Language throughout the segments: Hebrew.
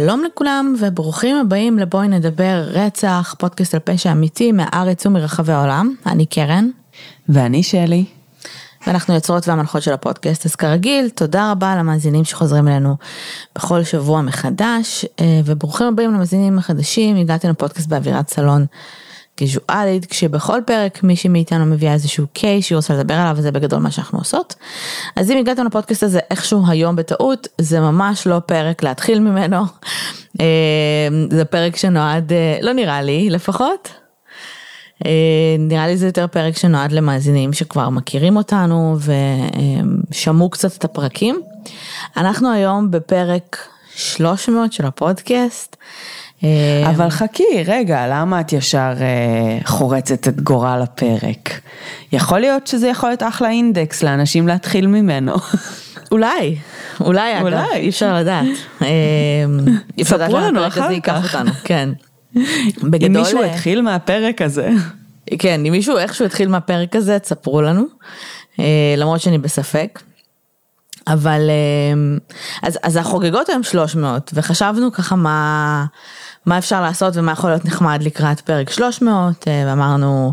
שלום לכולם וברוכים הבאים לבואי נדבר רצח, פודקאסט על פשע אמיתי מהארץ ומרחבי העולם. אני קרן. ואני שלי. ואנחנו יוצרות והמנחות של הפודקאסט, אז כרגיל, תודה רבה למאזינים שחוזרים אלינו בכל שבוע מחדש, אה, וברוכים הבאים למאזינים החדשים, הגעתם לפודקאסט באווירת סלון גיזואלית, כשבכל פרק מישהי מאיתנו מביאה איזשהו קייס שהיא רוצה לדבר עליו, וזה בגדול מה שאנחנו עושות. אז אם הגעתם לפודקאסט הזה איכשהו היום בטעות, זה ממש לא פרק להתחיל ממנו. אה, זה פרק שנועד, אה, לא נראה לי לפחות, אה, נראה לי זה יותר פרק שנועד למאזינים שכבר מכירים אותנו ושמעו קצת את הפרקים. אנחנו היום בפרק 300 של הפודקאסט. אה, אבל חכי, רגע, למה את ישר אה, חורצת את גורל הפרק? יכול להיות שזה יכול להיות אחלה אינדקס לאנשים להתחיל ממנו. אולי, אולי אגב, אי אפשר לדעת. אי אפשר לדעת הפרק הזה ייקח אותנו, כן. בגדול... אם מישהו התחיל מהפרק הזה. כן, אם מישהו איכשהו התחיל מהפרק הזה, תספרו לנו, אה, למרות שאני בספק. אבל אה, אז, אז החוגגות היום 300 וחשבנו ככה מה, מה אפשר לעשות ומה יכול להיות נחמד לקראת פרק 300 אה, ואמרנו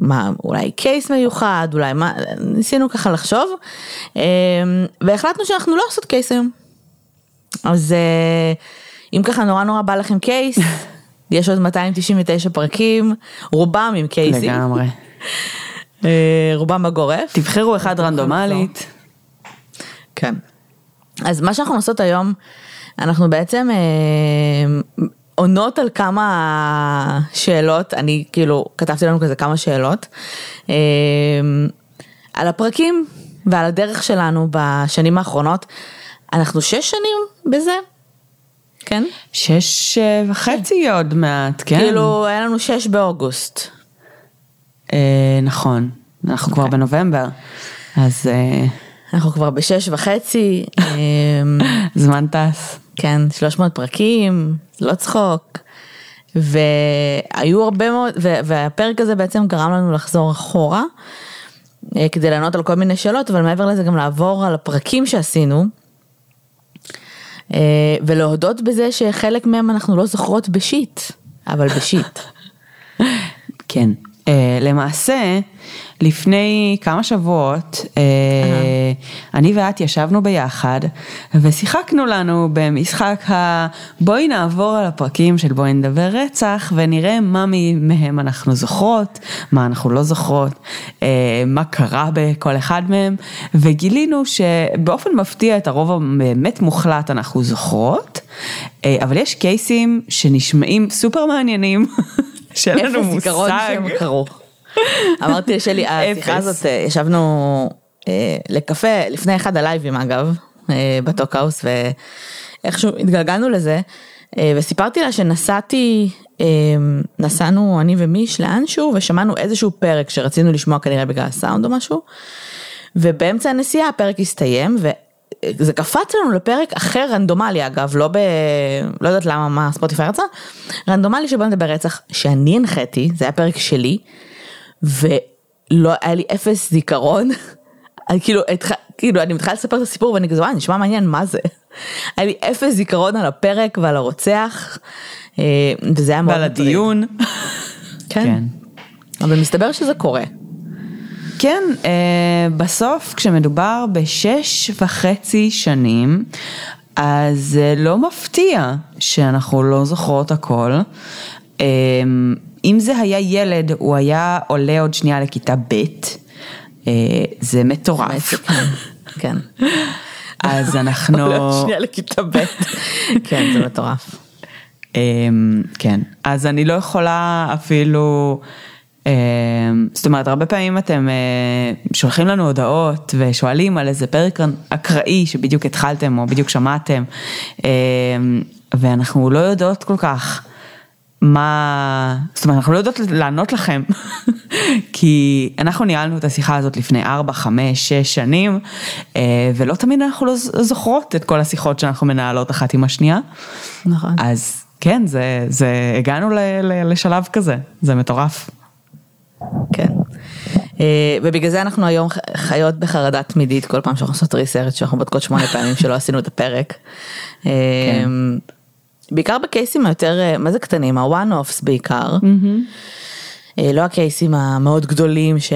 מה אולי קייס מיוחד אולי מה ניסינו ככה לחשוב והחלטנו שאנחנו לא עושות קייס היום. אז אם ככה נורא נורא בא לכם קייס יש עוד 299 פרקים, רובם עם קייסים. לגמרי. אה, רובם בגורף. תבחרו אחד רנדומלית. כן. אז מה שאנחנו עושות היום, אנחנו בעצם אה, עונות על כמה שאלות, אני כאילו כתבתי לנו כזה כמה שאלות, אה, על הפרקים ועל הדרך שלנו בשנים האחרונות. אנחנו שש שנים בזה, כן? שש אה, וחצי כן. עוד מעט, כן. כאילו, היה לנו שש באוגוסט. אה, נכון, אנחנו כבר אוקיי. בנובמבר, אז... אה... אנחנו כבר בשש וחצי. אה, זמן טס. כן, 300 פרקים, לא צחוק. והיו הרבה מאוד, והפרק הזה בעצם גרם לנו לחזור אחורה, אה, כדי לענות על כל מיני שאלות, אבל מעבר לזה גם לעבור על הפרקים שעשינו. אה, ולהודות בזה שחלק מהם אנחנו לא זוכרות בשיט, אבל בשיט. כן, למעשה לפני כמה שבועות, uh-huh. אני ואת ישבנו ביחד ושיחקנו לנו במשחק ה... בואי נעבור על הפרקים של בואי נדבר רצח ונראה מה מהם אנחנו זוכרות, מה אנחנו לא זוכרות, uh, מה קרה בכל אחד מהם, וגילינו שבאופן מפתיע את הרוב הבאמת מוחלט אנחנו זוכרות, uh, אבל יש קייסים שנשמעים סופר מעניינים, שאין לנו מושג. אפס זיכרון שהם קרו. אמרתי לשלי, השיחה הזאת, אה, ישבנו אה, לקפה לפני אחד הלייבים אגב, אה, בטוקהאוס, ואיכשהו התגלגלנו לזה, וסיפרתי לה שנסעתי, נסענו אני ומיש לאנשהו, ושמענו איזשהו פרק שרצינו לשמוע כנראה בגלל הסאונד או משהו, ובאמצע הנסיעה הפרק הסתיים, זה קפץ לנו לפרק אחר רנדומלי אגב, לא ב... לא יודעת למה, מה ספוטיפיי רצה, רנדומלי שבו נדבר רצח, שאני הנחיתי, זה היה פרק שלי, ולא היה לי אפס זיכרון. כאילו, התח... כאילו אני מתחילה לספר את הסיפור ואני כזה וואי נשמע מעניין מה זה. היה לי אפס זיכרון על הפרק ועל הרוצח אה, וזה היה מאוד ועל הדיון. כן. כן. אבל מסתבר שזה קורה. כן, אה, בסוף כשמדובר בשש וחצי שנים, אז אה, לא מפתיע שאנחנו לא זוכרות הכל. אה, אם זה היה ילד, הוא היה עולה עוד שנייה לכיתה ב', זה מטורף. כן. אז אנחנו... עולה עוד שנייה לכיתה ב', כן, זה מטורף. אמ, כן, אז אני לא יכולה אפילו... אמ, זאת אומרת, הרבה פעמים אתם אה, שולחים לנו הודעות ושואלים על איזה פרק אקראי שבדיוק התחלתם או בדיוק שמעתם, אמ, ואנחנו לא יודעות כל כך מה, זאת אומרת, אנחנו לא יודעות לענות לכם, כי אנחנו ניהלנו את השיחה הזאת לפני 4, 5, 6 שנים, אה, ולא תמיד אנחנו לא זוכרות את כל השיחות שאנחנו מנהלות אחת עם השנייה. נכון. אז כן, זה, זה, הגענו ל, ל, לשלב כזה, זה מטורף. כן. ובגלל זה אנחנו היום חיות בחרדה תמידית כל פעם שאנחנו עושות ריסרצ' שאנחנו בודקות שמונה פעמים שלא עשינו את הפרק. כן. בעיקר בקייסים היותר, מה זה קטנים, ה-one-offs בעיקר. Mm-hmm. לא הקייסים המאוד גדולים ש...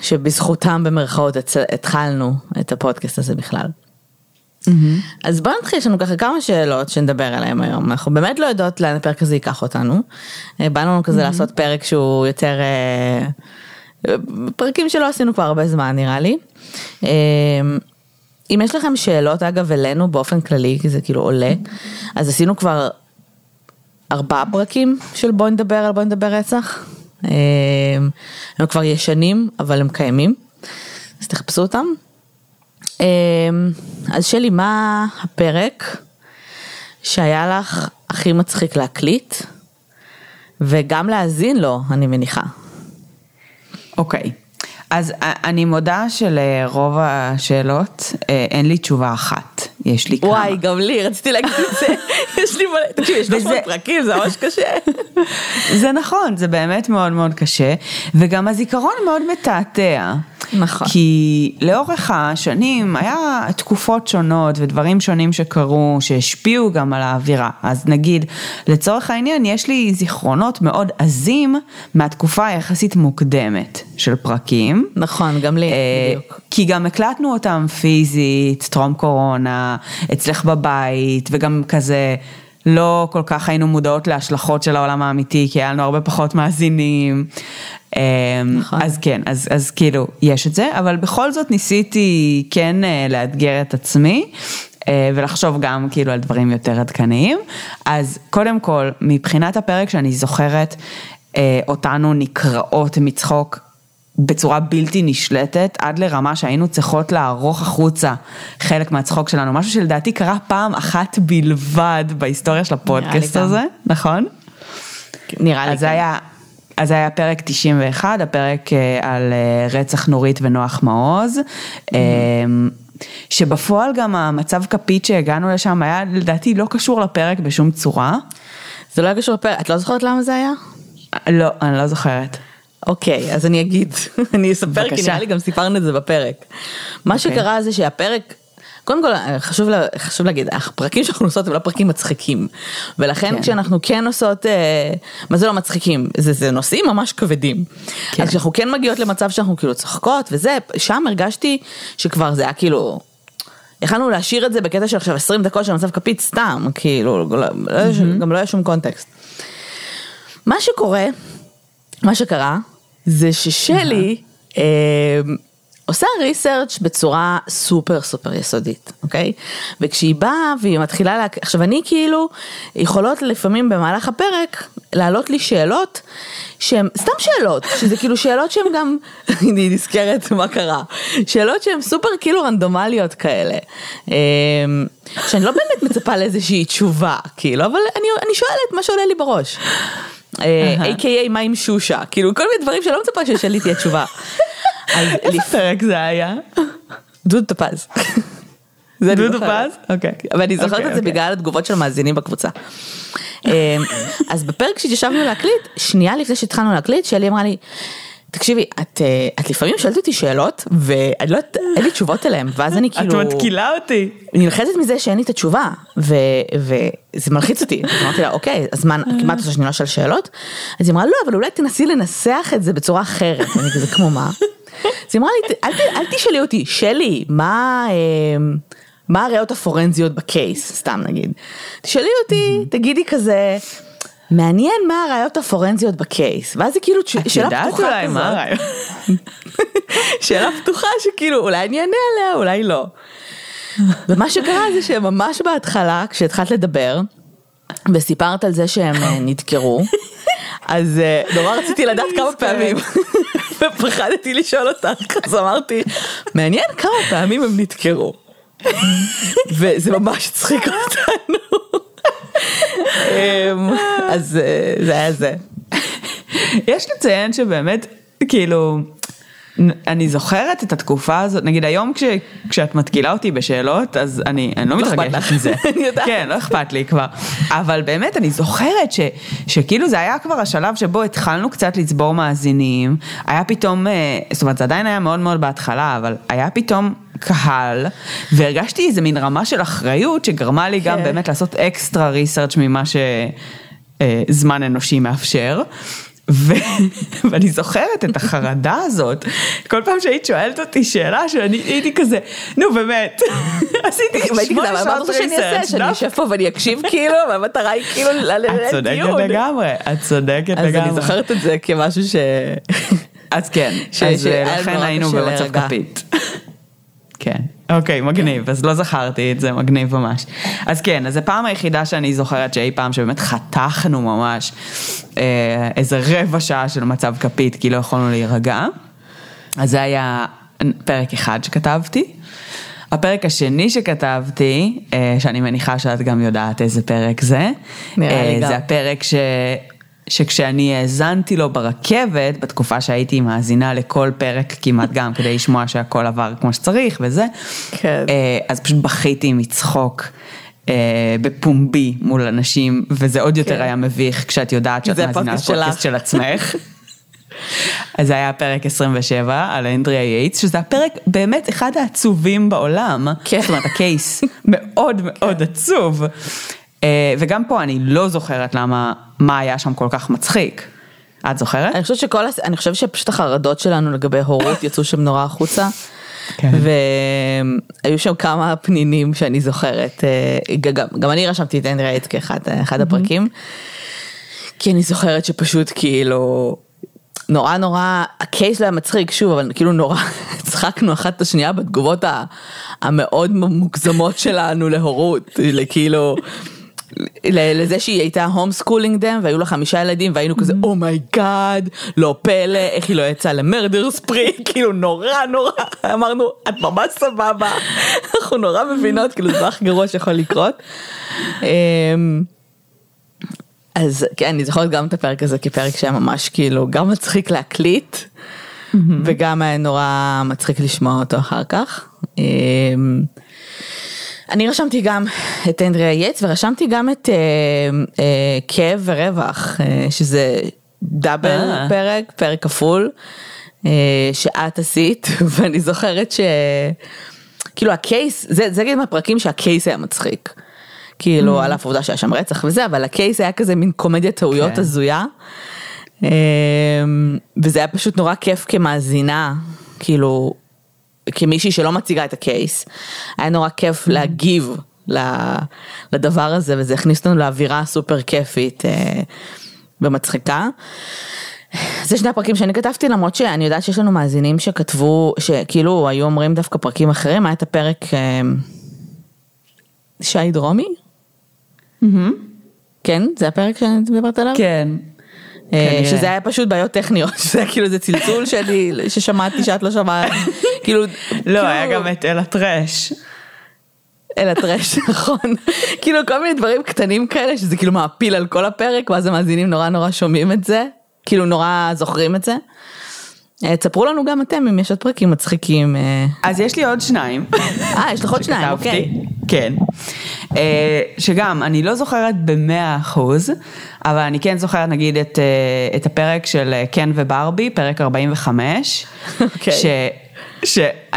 שבזכותם במרכאות התחלנו את הפודקאסט הזה בכלל. Mm-hmm. אז בוא נתחיל, יש לנו ככה כמה שאלות שנדבר עליהן היום, אנחנו באמת לא יודעות לאן הפרק הזה ייקח אותנו. אה, באנו לנו כזה mm-hmm. לעשות פרק שהוא יותר, אה, פרקים שלא עשינו כבר הרבה זמן נראה לי. אה, אם יש לכם שאלות אגב אלינו באופן כללי, כי זה כאילו עולה, אז עשינו כבר ארבעה פרקים של בוא נדבר על בוא נדבר רצח. הם כבר ישנים, אבל הם קיימים, אז תחפשו אותם. אז שלי, מה הפרק שהיה לך הכי מצחיק להקליט, וגם להאזין לו, אני מניחה. אוקיי. Okay. אז אני מודה שלרוב השאלות אה, אין לי תשובה אחת, יש לי כמה. וואי, גם לי, רציתי להגיד את זה, יש לי מלא, תקשיב, יש לך פרקים, זה ממש קשה. זה נכון, זה באמת מאוד מאוד קשה, וגם הזיכרון מאוד מתעתע. נכון. כי לאורך השנים היה תקופות שונות ודברים שונים שקרו, שהשפיעו גם על האווירה. אז נגיד, לצורך העניין, יש לי זיכרונות מאוד עזים מהתקופה היחסית מוקדמת של פרקים. נכון, גם לי, אה, בדיוק. כי גם הקלטנו אותם פיזית, טרום קורונה, אצלך בבית, וגם כזה... לא כל כך היינו מודעות להשלכות של העולם האמיתי, כי היה לנו הרבה פחות מאזינים. אמ, נכון. אז כן, אז, אז כאילו, יש את זה, אבל בכל זאת ניסיתי כן אה, לאתגר את עצמי. אה, ולחשוב גם כאילו על דברים יותר עדכניים. אז קודם כל, מבחינת הפרק שאני זוכרת, אה, אותנו נקרעות מצחוק בצורה בלתי נשלטת, עד לרמה שהיינו צריכות לערוך החוצה חלק מהצחוק שלנו, משהו שלדעתי קרה פעם אחת בלבד בהיסטוריה של הפודקאסט הזה, נכון? נראה לי. אז זה היה... אז היה פרק 91, הפרק אה, על אה, רצח נורית ונוח מעוז. Mm-hmm. שבפועל גם המצב כפית שהגענו לשם היה לדעתי לא קשור לפרק בשום צורה. זה לא היה קשור לפרק, את לא זוכרת למה זה היה? לא, אני לא זוכרת. אוקיי, אז אני אגיד, אני אספר, כי נראה לי גם סיפרנו את זה בפרק. מה אוקיי. שקרה זה שהפרק, קודם כל חשוב, לה, חשוב להגיד, הפרקים שאנחנו עושות הם לא פרקים מצחיקים. ולכן כן. כשאנחנו כן עושות, אה, מה זה לא מצחיקים? זה, זה נושאים ממש כבדים. כן. אז כשאנחנו כן מגיעות למצב שאנחנו כאילו צוחקות וזה, שם הרגשתי שכבר זה היה כאילו... יכלנו להשאיר את זה בקטע של עכשיו 20 דקות של מצב כפית סתם, כאילו, mm-hmm. גם לא היה שום קונטקסט. מה שקורה מה שקרה זה ששלי אה, עושה ריסרצ' בצורה סופר סופר יסודית, אוקיי? וכשהיא באה והיא מתחילה, לה... עכשיו אני כאילו, יכולות לפעמים במהלך הפרק לעלות לי שאלות שהן סתם שאלות, שזה כאילו שאלות שהן גם, אני נזכרת מה קרה, שאלות שהן סופר כאילו רנדומליות כאלה. אה, שאני לא באמת מצפה לאיזושהי תשובה, כאילו, אבל אני, אני שואלת מה שעולה לי בראש. A.K.A אה, מה עם שושה, כאילו כל מיני דברים שלא מצפה ששלי תהיה תשובה. איזה פרק זה היה? דוד טופז. זה דוד טופז? אוקיי. ואני זוכרת את זה אוקיי, בגלל התגובות של המאזינים בקבוצה. אמ, אז בפרק שהתיישבנו להקליט, שנייה לפני שהתחלנו להקליט, שלי אמרה לי, תקשיבי, את, אה, את לפעמים שואלת אותי שאלות, ואני לא יודעת, אין לי תשובות אליהן, ואז אני כאילו... את מתקילה אותי. אני נלחצת מזה שאין לי את התשובה, ו, וזה מלחיץ אותי. אז אמרתי לה, אוקיי, אז מה, כמעט עושה שנייה של שאלות? אז היא אמרה, לא, אבל אולי תנסי לנסח את זה בצורה אחרת. אני כזה, כמו מה? אז היא אמרה לי, אל, אל תשאלי אותי, שלי, מה... אה, מה הראיות הפורנזיות בקייס, סתם נגיד. תשאלי אותי, תגידי כזה, מעניין מה הראיות הפורנזיות בקייס, ואז זה כאילו שאלה פתוחה כזאת. את יודעת אולי מה הראיות? שאלה פתוחה שכאילו אולי אני אענה עליה, אולי לא. ומה שקרה זה שממש בהתחלה, כשהתחלת לדבר, וסיפרת על זה שהם אה, נדקרו, אז אה, נורא רציתי לדעת כמה פעמים, ופחדתי לשאול אותך, אז אמרתי, מעניין כמה פעמים הם נדקרו. וזה ממש הצחיק אותנו. אמ, אז אה, זה היה זה. יש לציין שבאמת, כאילו, אני זוכרת את התקופה הזאת, נגיד היום כש, כשאת מתקילה אותי בשאלות, אז אני, אני לא מתרגשת מזה. כן, לא אכפת לי כבר. אבל באמת, אני זוכרת ש, שכאילו זה היה כבר השלב שבו התחלנו קצת לצבור מאזינים, היה פתאום, אה, זאת אומרת, זה עדיין היה מאוד מאוד בהתחלה, אבל היה פתאום קהל, והרגשתי איזה מין רמה של אחריות שגרמה לי גם כן. באמת לעשות אקסטרה ריסרצ' ממה שזמן אה, אנושי מאפשר. ו... ואני זוכרת את החרדה הזאת, כל פעם שהיית שואלת אותי שאלה שאני הייתי כזה, נו באמת, עשיתי שמונה שעות ריסרצ', שאני אשב פה ואני אקשיב כאילו, והמטרה היא כאילו לדיון. את צודקת לגמרי, את צודקת לגמרי. אז אני זוכרת את זה כמשהו ש... אז כן, אז לכן היינו במצב כפית. כן. אוקיי, מגניב, אז לא זכרתי את זה, מגניב ממש. אז כן, אז זו פעם היחידה שאני זוכרת שאי פעם שבאמת חתכנו ממש אה, איזה רבע שעה של מצב כפית, כי לא יכולנו להירגע. אז זה היה פרק אחד שכתבתי. הפרק השני שכתבתי, אה, שאני מניחה שאת גם יודעת איזה פרק זה, אה, זה הפרק ש... שכשאני האזנתי לו ברכבת, בתקופה שהייתי מאזינה לכל פרק כמעט גם, כדי לשמוע שהכל עבר כמו שצריך וזה, כן. אה, אז פשוט בכיתי מצחוק. אה, בפומבי מול אנשים, וזה עוד יותר כן. היה מביך כשאת יודעת שאת מאזינה לפודקאסט של עצמך. אז זה היה פרק 27 על אנדריה יייטס, שזה הפרק באמת אחד העצובים בעולם. כן. זאת אומרת, ה case מאוד מאוד עצוב. אה, וגם פה אני לא זוכרת למה, מה היה שם כל כך מצחיק. את זוכרת? אני חושבת שכל, אני חושבת שפשוט החרדות שלנו לגבי הורות יצאו שם נורא החוצה. כן. והיו שם כמה פנינים שאני זוכרת, אה, גם, גם אני רשמתי את אנדרי אייט כאחד אחד הפרקים, כי אני זוכרת שפשוט כאילו, נורא נורא, הקייס לא היה מצחיק שוב, אבל כאילו נורא הצחקנו אחת את השנייה בתגובות המאוד מוגזמות שלנו להורות, כאילו. לזה שהיא הייתה homeschooling mom והיו לה חמישה ילדים והיינו כזה oh my god oh לא פלא איך היא לא יצאה ל murder spree כאילו נורא נורא. אמרנו את ממש סבבה. אנחנו נורא מבינות כאילו זה הכי גרוע שיכול לקרות. אמ, אז כן אני זוכרת גם את הפרק הזה כפרק שהיה ממש כאילו גם מצחיק להקליט וגם היה נורא מצחיק לשמוע אותו אחר כך. אני רשמתי גם את אנדריה יץ ורשמתי גם את אה, אה, כאב ורווח, אה, שזה דאבל אה. פרק, פרק כפול, אה, שאת עשית, ואני זוכרת ש... כאילו הקייס, זה, זה כאילו מהפרקים שהקייס היה מצחיק. כאילו, mm. על אף העובדה שהיה שם רצח וזה, אבל הקייס היה כזה מין קומדיה טעויות כן. הזויה. אה, וזה היה פשוט נורא כיף כמאזינה, כאילו, כמישהי שלא מציגה את הקייס, היה נורא כיף. להגיב לדבר הזה וזה הכניס אותנו לאווירה סופר כיפית אה, ומצחיקה. זה שני הפרקים שאני כתבתי למרות שאני יודעת שיש לנו מאזינים שכתבו שכאילו היו אומרים דווקא פרקים אחרים היה את הפרק אה, שי דרומי. Mm-hmm. כן זה הפרק שאני מדברת עליו? כן. אה, שזה היה פשוט בעיות טכניות, שזה היה כאילו איזה צלצול שלי, ששמעתי שאת לא שמעת, כאילו... לא, היה כאילו- גם את אל הטרש. אל הטרש, נכון. כאילו כל מיני דברים קטנים כאלה, שזה כאילו מעפיל על כל הפרק, ואז המאזינים נורא נורא שומעים את זה, כאילו נורא זוכרים את זה. אה, תספרו לנו גם אתם אם יש עוד פרקים מצחיקים. אה. אז יש לי עוד שניים. אה, יש לך עוד שניים, אוקיי. כן. אה, שגם, אני לא זוכרת במאה אחוז, אבל אני כן זוכרת נגיד את, את הפרק של קן וברבי, פרק 45. אוקיי.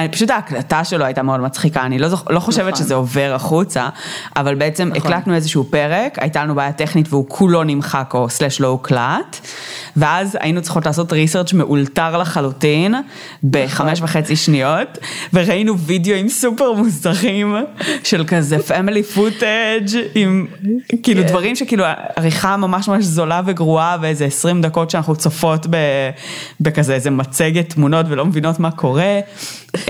שאני פשוט ההקלטה שלו הייתה מאוד מצחיקה, אני לא, זוכ, לא חושבת נכון. שזה עובר החוצה, אבל בעצם נכון. הקלטנו איזשהו פרק, הייתה לנו בעיה טכנית והוא כולו נמחק או סלש לא הוקלט, ואז היינו צריכות לעשות ריסרצ' מאולתר לחלוטין, בחמש נכון. וחצי שניות, וראינו וידאוים סופר מוזרים של כזה family footage עם כאילו כן. דברים שכאילו עריכה ממש ממש זולה וגרועה ואיזה 20 דקות שאנחנו צופות בכזה איזה מצגת תמונות ולא מבינות מה קורה.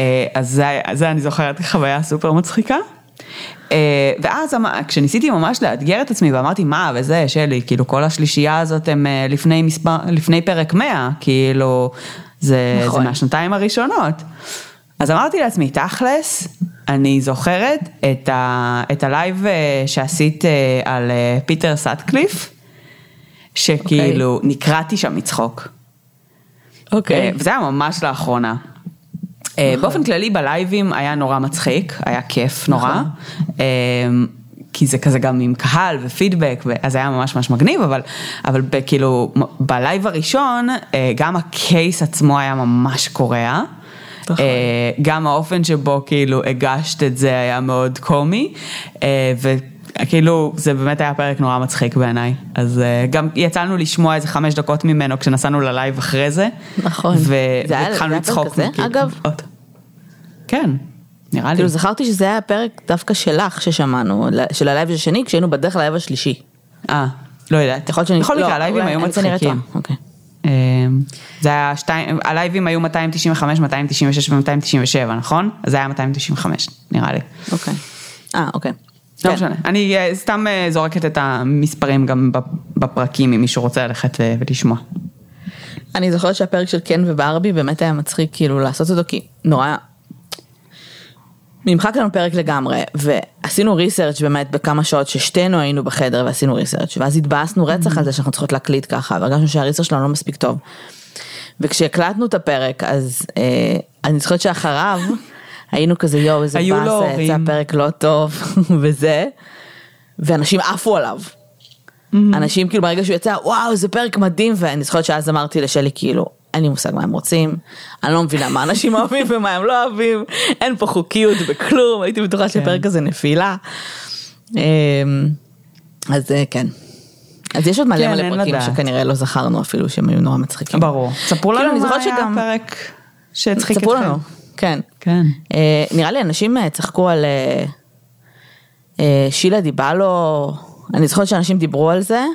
אה, אז זה, זה אני זוכרת חוויה סופר מצחיקה. אה, ואז כשניסיתי ממש לאתגר את עצמי ואמרתי מה וזה שלי כאילו כל השלישייה הזאת הם אה, לפני מספר לפני פרק 100 כאילו זה, נכון. זה מהשנתיים הראשונות. אז אמרתי לעצמי תכלס אני זוכרת את, ה, את הלייב שעשית על פיטר סאטקליף שכאילו okay. אוקיי. נקרעתי שם מצחוק. אוקיי. אה, וזה היה ממש לאחרונה. אה, באופן כללי בלייבים היה נורא מצחיק, היה כיף נורא. נכון. אה, כי זה כזה גם עם קהל ופידבק, אז היה ממש ממש מגניב, אבל, אבל כאילו בלייב הראשון, אה, גם ה case עצמו היה ממש קורע. נכון. גם האופן שבו כאילו הגשת את זה היה מאוד קומי, וכאילו זה באמת היה פרק נורא מצחיק בעיניי. אז אה, גם יצא לנו לשמוע איזה חמש דקות ממנו כשנסענו ללייב אחרי זה. נכון. והתחלנו זה היה לצחוק. כזה, כאילו, אגב? כן, נראה לי. כאילו זכרתי שזה היה הפרק דווקא שלך ששמענו, של הלייב השני, כשהיינו בדרך ללייב השלישי. אה, לא יודעת. יכול להיות שאני... בכל לא, מקרה, הלייבים אולי היו מצחיקים. אוקיי. אה, זה היה שתיים, הלייבים היו 295, 296 ו-297, נכון? אז זה היה 295, נראה לי. אוקיי. אה, אוקיי. לא כן. משנה, אני אה, סתם אה, זורקת את המספרים גם בפרקים, אם מישהו רוצה ללכת אה, ולשמוע. אני זוכרת שהפרק של קן וברבי באמת היה מצחיק כאילו לעשות אותו כי נורא נמחק לנו פרק לגמרי ועשינו ריסרצ' באמת בכמה שעות ששתינו היינו בחדר ועשינו ריסרצ' ואז התבאסנו רצח על זה שאנחנו צריכות להקליט ככה והרגשנו שהריסרצ' שלנו לא מספיק טוב. וכשהקלטנו את הפרק אז אה, אני זוכרת שאחריו היינו כזה יואו איזה באסה הורים. יצא פרק לא טוב וזה ואנשים עפו עליו. אנשים כאילו ברגע שהוא יצא וואו זה פרק מדהים ואני זוכרת שאז אמרתי לשלי כאילו אין לי מושג מה הם רוצים, אני לא מבינה מה אנשים אוהבים ומה הם לא אוהבים, אין פה חוקיות בכלום, הייתי בטוחה שהפרק הזה נפילה. אמ, אז אה, כן. אז יש עוד מלא כן, מלא פרקים. שכנראה לא זכרנו אפילו שהם היו נורא מצחיקים. ברור. ספרו כאילו, לנו מה היה הפרק שהצחיק אתכם. ספרו לנו, כן. כן. אה, נראה לי אנשים אה, צחקו על אה, אה, שילה דיבלו, אני זוכרת שאנשים דיברו על זה,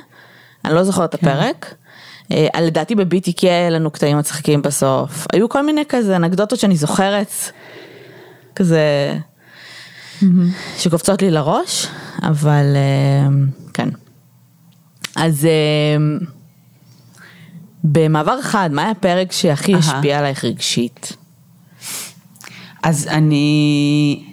אני לא זוכרת את כן. הפרק. אה, על- לדעתי ב-BTK היה לנו קטעים מצחיקים בסוף, היו כל מיני כזה אנקדוטות שאני זוכרת, כזה, שקופצות לי לראש, אבל אה, כן. אז אה, במעבר חד, מה היה הפרק שהכי. השפיע עלייך רגשית? אז אני,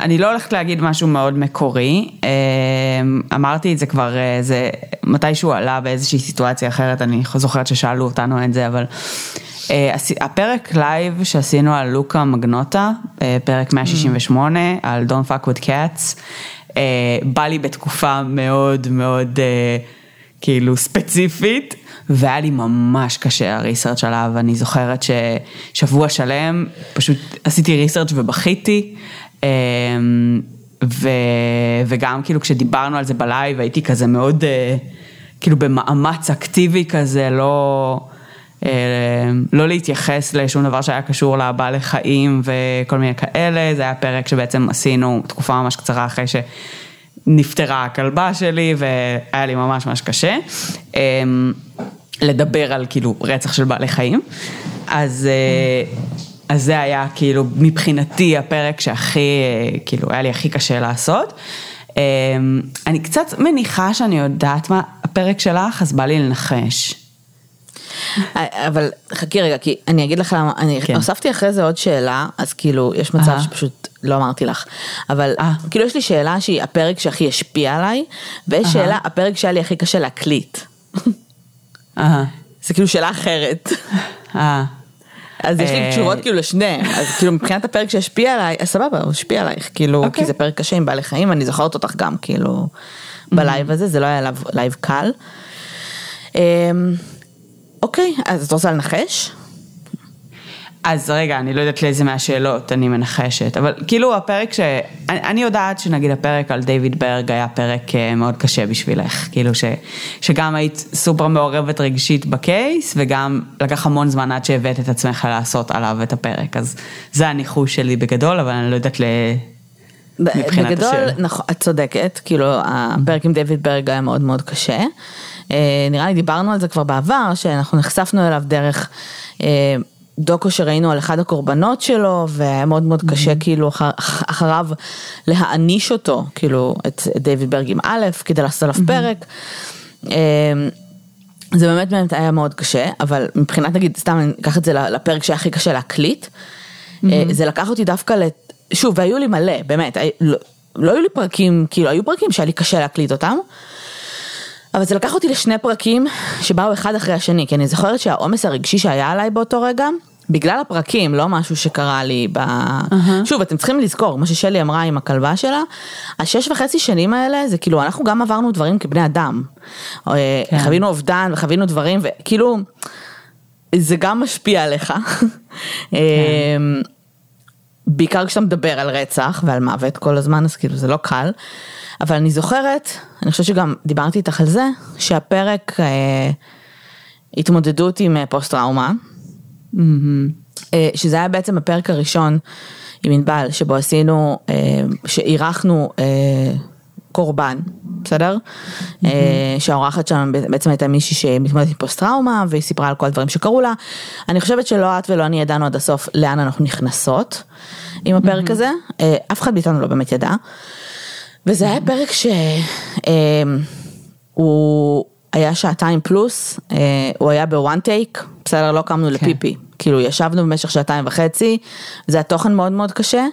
אני לא הולכת להגיד משהו מאוד מקורי, אמ, אמרתי את זה כבר, אה, זה מתישהו עלה באיזושהי סיטואציה אחרת, אני זוכרת ששאלו אותנו את זה, אבל אה, הפרק לייב שעשינו על לוקה מגנוטה, אה, פרק 168, על Don't fuck with cats, בא לי בתקופה מאוד מאוד כאילו ספציפית. והיה לי ממש קשה הריסרצ' עליו, אני זוכרת ששבוע שלם פשוט עשיתי ריסרצ' ובכיתי, אמ, ו, וגם כאילו כשדיברנו על זה בלייב הייתי כזה מאוד אה, כאילו במאמץ אקטיבי כזה, לא, אה, לא להתייחס לשום דבר שהיה קשור לבעלי חיים וכל מיני כאלה, זה היה פרק שבעצם עשינו תקופה ממש קצרה אחרי ש... נפטרה הכלבה שלי והיה לי ממש ממש קשה. אמ, לדבר על כאילו רצח של בעלי חיים. אז, אה, אז זה היה כאילו מבחינתי הפרק שהכי, אה, כאילו היה לי הכי קשה לעשות. אמ, אני קצת מניחה שאני יודעת מה הפרק שלך, אז בא לי לנחש. אבל חכי רגע, כי אני אגיד לך למה, אני כן. הוספתי אחרי זה עוד שאלה, אז כאילו, יש מצב אהה. שפשוט לא אמרתי לך, אבל אה. כאילו יש לי שאלה שהיא הפרק שהכי השפיע עליי, ויש אהה. שאלה, הפרק שהיה לי הכי קשה להקליט. זה כאילו שאלה אחרת. אז יש לי אה. תשובות כאילו לשניהם, אז כאילו מבחינת הפרק שהשפיע עליי, אז סבבה, הוא השפיע עלייך, כאילו, אוקיי. כי זה פרק קשה עם בעלי חיים, אני זוכרת אותך גם, כאילו, בלייב הזה, זה לא היה לייב- לייב קל. אמ, אוקיי, אז את רוצה לנחש? אז רגע, אני לא יודעת לאיזה מהשאלות אני מנחשת, אבל כאילו הפרק ש... אני, אני יודעת שנגיד הפרק על דיוויד ברג היה פרק אה, מאוד קשה בשבילך, כאילו ש, שגם היית סופר מעורבת רגשית בקייס, וגם לקח המון זמן עד שהבאת את עצמך לעשות עליו את הפרק, אז זה הניחוש שלי בגדול, אבל אני לא יודעת ל... מבחינת בגדול, השאלה. נכון, את צודקת, כאילו הפרק עם דיוויד ברג היה מאוד מאוד קשה. אה, נראה לי דיברנו על זה כבר בעבר, שאנחנו נחשפנו אליו דרך אה, דוקו שראינו על אחד הקורבנות שלו, והיה מאוד מאוד קשה כאילו אחר, אחריו להעניש אותו, כאילו את דיוויד ברג עם א', כדי לעשות עליו פרק. אה, זה באמת באמת היה מאוד קשה, אבל מבחינת נגיד, סתם אני אקח את זה לפרק שהיה הכי קשה להקליט, אה, זה לקח אותי דווקא, לת... שוב, והיו לי מלא, באמת, לא, לא היו לי פרקים, כאילו, היו פרקים שהיה לי קשה להקליט אותם, אבל זה לקח אותי לשני פרקים שבאו אחד אחרי השני, כי אני זוכרת שהעומס הרגשי שהיה עליי באותו רגע, בגלל הפרקים, לא משהו שקרה לי ב... Uh-huh. שוב, אתם צריכים לזכור, מה ששלי אמרה עם הכלבה שלה, השש וחצי שנים האלה, זה כאילו, אנחנו גם עברנו דברים כבני אדם. כן. חווינו אובדן וחווינו דברים, וכאילו, זה גם משפיע עליך. כן. בעיקר כשאתה מדבר על רצח ועל מוות כל הזמן, אז כאילו זה לא קל. אבל אני זוכרת, אני חושבת שגם דיברתי איתך על זה, שהפרק אה, התמודדות עם אה, פוסט טראומה. אה, שזה היה בעצם הפרק הראשון עם ענבל, שבו עשינו, אה, שאירחנו אה, קורבן, בסדר? Mm-hmm. אה, שהאורחת שם בעצם הייתה מישהי שמתמודדת עם פוסט טראומה, והיא סיפרה על כל הדברים שקרו לה. אני חושבת שלא את ולא אני ידענו עד הסוף לאן אנחנו נכנסות עם הפרק mm-hmm. הזה, אה, אף אחד מאיתנו לא באמת ידע. וזה היה פרק שהוא אה, היה שעתיים פלוס, אה, הוא היה בוואן טייק, בסדר, לא קמנו כן. לפיפי. כאילו ישבנו במשך שעתיים וחצי, זה היה תוכן מאוד מאוד קשה.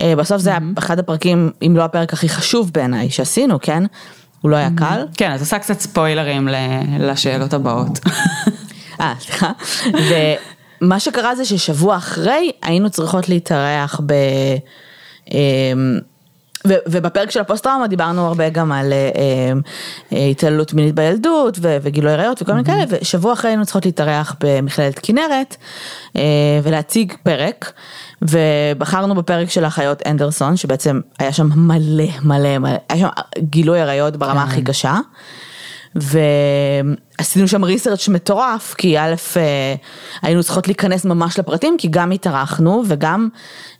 אה, בסוף זה היה אחד הפרקים, אם לא הפרק הכי חשוב בעיניי שעשינו, כן? הוא לא היה קל. כן, אז עושה קצת ספוילרים לשאלות הבאות. אה, סליחה. ומה שקרה זה ששבוע אחרי היינו צריכות להתארח ב... ובפרק של הפוסט טראומה דיברנו הרבה גם על אה, אה, התעללות מינית בילדות וגילוי עריות וכל מיני כאלה, ושבוע אחרי היינו צריכות להתארח במכללת כנרת אה, ולהציג פרק, ובחרנו בפרק של האחיות אנדרסון, שבעצם היה שם מלא מלא מלא, היה שם גילוי עריות ברמה הכי כן. קשה. ועשינו שם ריסרצ' מטורף, כי א', אה, היינו צריכות להיכנס ממש לפרטים, כי גם התארחנו וגם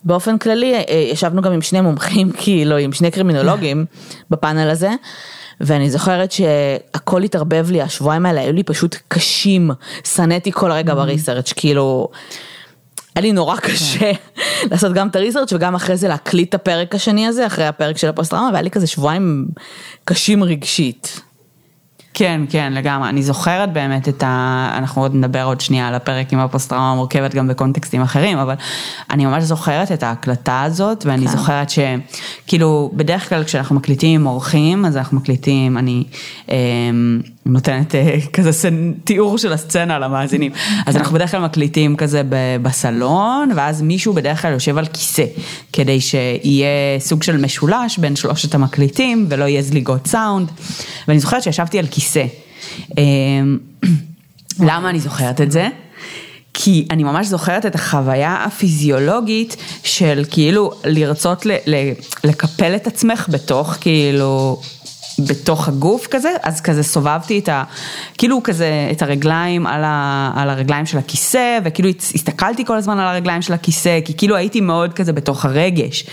באופן כללי אה, ישבנו גם עם שני מומחים, כאילו, עם שני קרימינולוגים בפאנל הזה. ואני זוכרת שהכל התערבב לי, השבועיים האלה היו לי פשוט קשים, שנאתי כל רגע mm-hmm. בריסרצ', כאילו, היה לי נורא כן. קשה לעשות גם את הריסרצ' וגם אחרי זה להקליט את הפרק השני הזה, אחרי הפרק של הפוסט טראומה, והיה לי כזה שבועיים קשים רגשית. כן, כן, לגמרי. אני זוכרת באמת את ה... אנחנו עוד נדבר עוד שנייה על הפרק עם הפוסט-טראומה המורכבת גם בקונטקסטים אחרים, אבל אני ממש זוכרת את ההקלטה הזאת, ואני כן. זוכרת שכאילו, בדרך כלל כשאנחנו מקליטים עם אורחים, אז אנחנו מקליטים, אני... אה, נותנת אה, כזה סן, תיאור של הסצנה למאזינים. אז אנחנו בדרך כלל מקליטים כזה בסלון, ואז מישהו בדרך כלל יושב על כיסא, כדי שיהיה סוג של משולש בין שלושת המקליטים, ולא יהיה זליגות סאונד. ואני זוכרת שישבתי על כיסא. אמ, למה אני זוכרת את זה? כי אני ממש זוכרת את החוויה הפיזיולוגית של כאילו לרצות ל- ל- לקפל את עצמך בתוך כאילו בתוך הגוף כזה, אז כזה סובבתי את ה... כאילו כזה את הרגליים על, ה, על הרגליים של הכיסא, וכאילו הסתכלתי כל הזמן על הרגליים של הכיסא, כי כאילו הייתי מאוד כזה בתוך הרגש.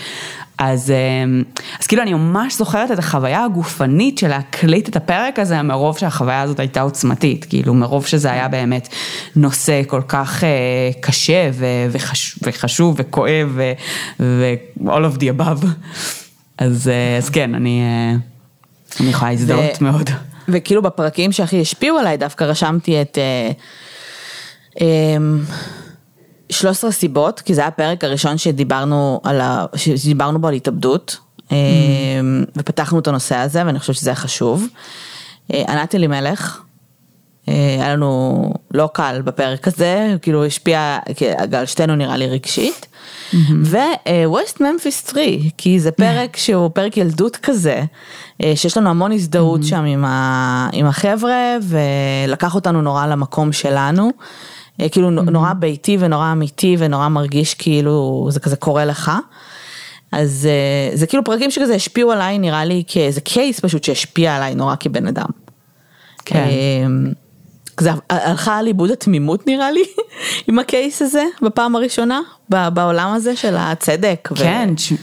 אז, אמ, אז כאילו אני ממש זוכרת את החוויה הגופנית של להקליט את הפרק הזה, מרוב שהחוויה הזאת הייתה עוצמתית, כאילו מרוב שזה היה באמת נושא כל כך אה, קשה וחש, וחשוב וכואב ו-all of the above. אז, אה, אז כן, אני... אה, אני יכולה להזדהות מאוד. וכאילו בפרקים שהכי השפיעו עליי דווקא רשמתי את אה, אה, 13 סיבות, כי זה היה הפרק הראשון שדיברנו, על ה, שדיברנו בו על התאבדות, אה, mm. ופתחנו את הנושא הזה ואני חושבת שזה היה חשוב. אה, ענת אלימלך, אה, היה לנו לא קל בפרק הזה, כאילו השפיע על שתינו נראה לי רגשית. ו-West Memphis 3, כי זה פרק שהוא פרק ילדות כזה, אה, שיש לנו המון הזדהות שם עם, ה, עם החבר'ה, ולקח אותנו נורא למקום שלנו. אה, כאילו נורא ביתי ונורא אמיתי ונורא מרגיש כאילו זה כזה קורה לך. אז אה, זה כאילו פרקים שכזה השפיעו עליי נראה לי כאיזה קייס פשוט שהשפיע עליי נורא כבן אדם. כן. זה הלכה על איבוד התמימות נראה לי עם הקייס הזה בפעם הראשונה בעולם הזה של הצדק. כן, ו...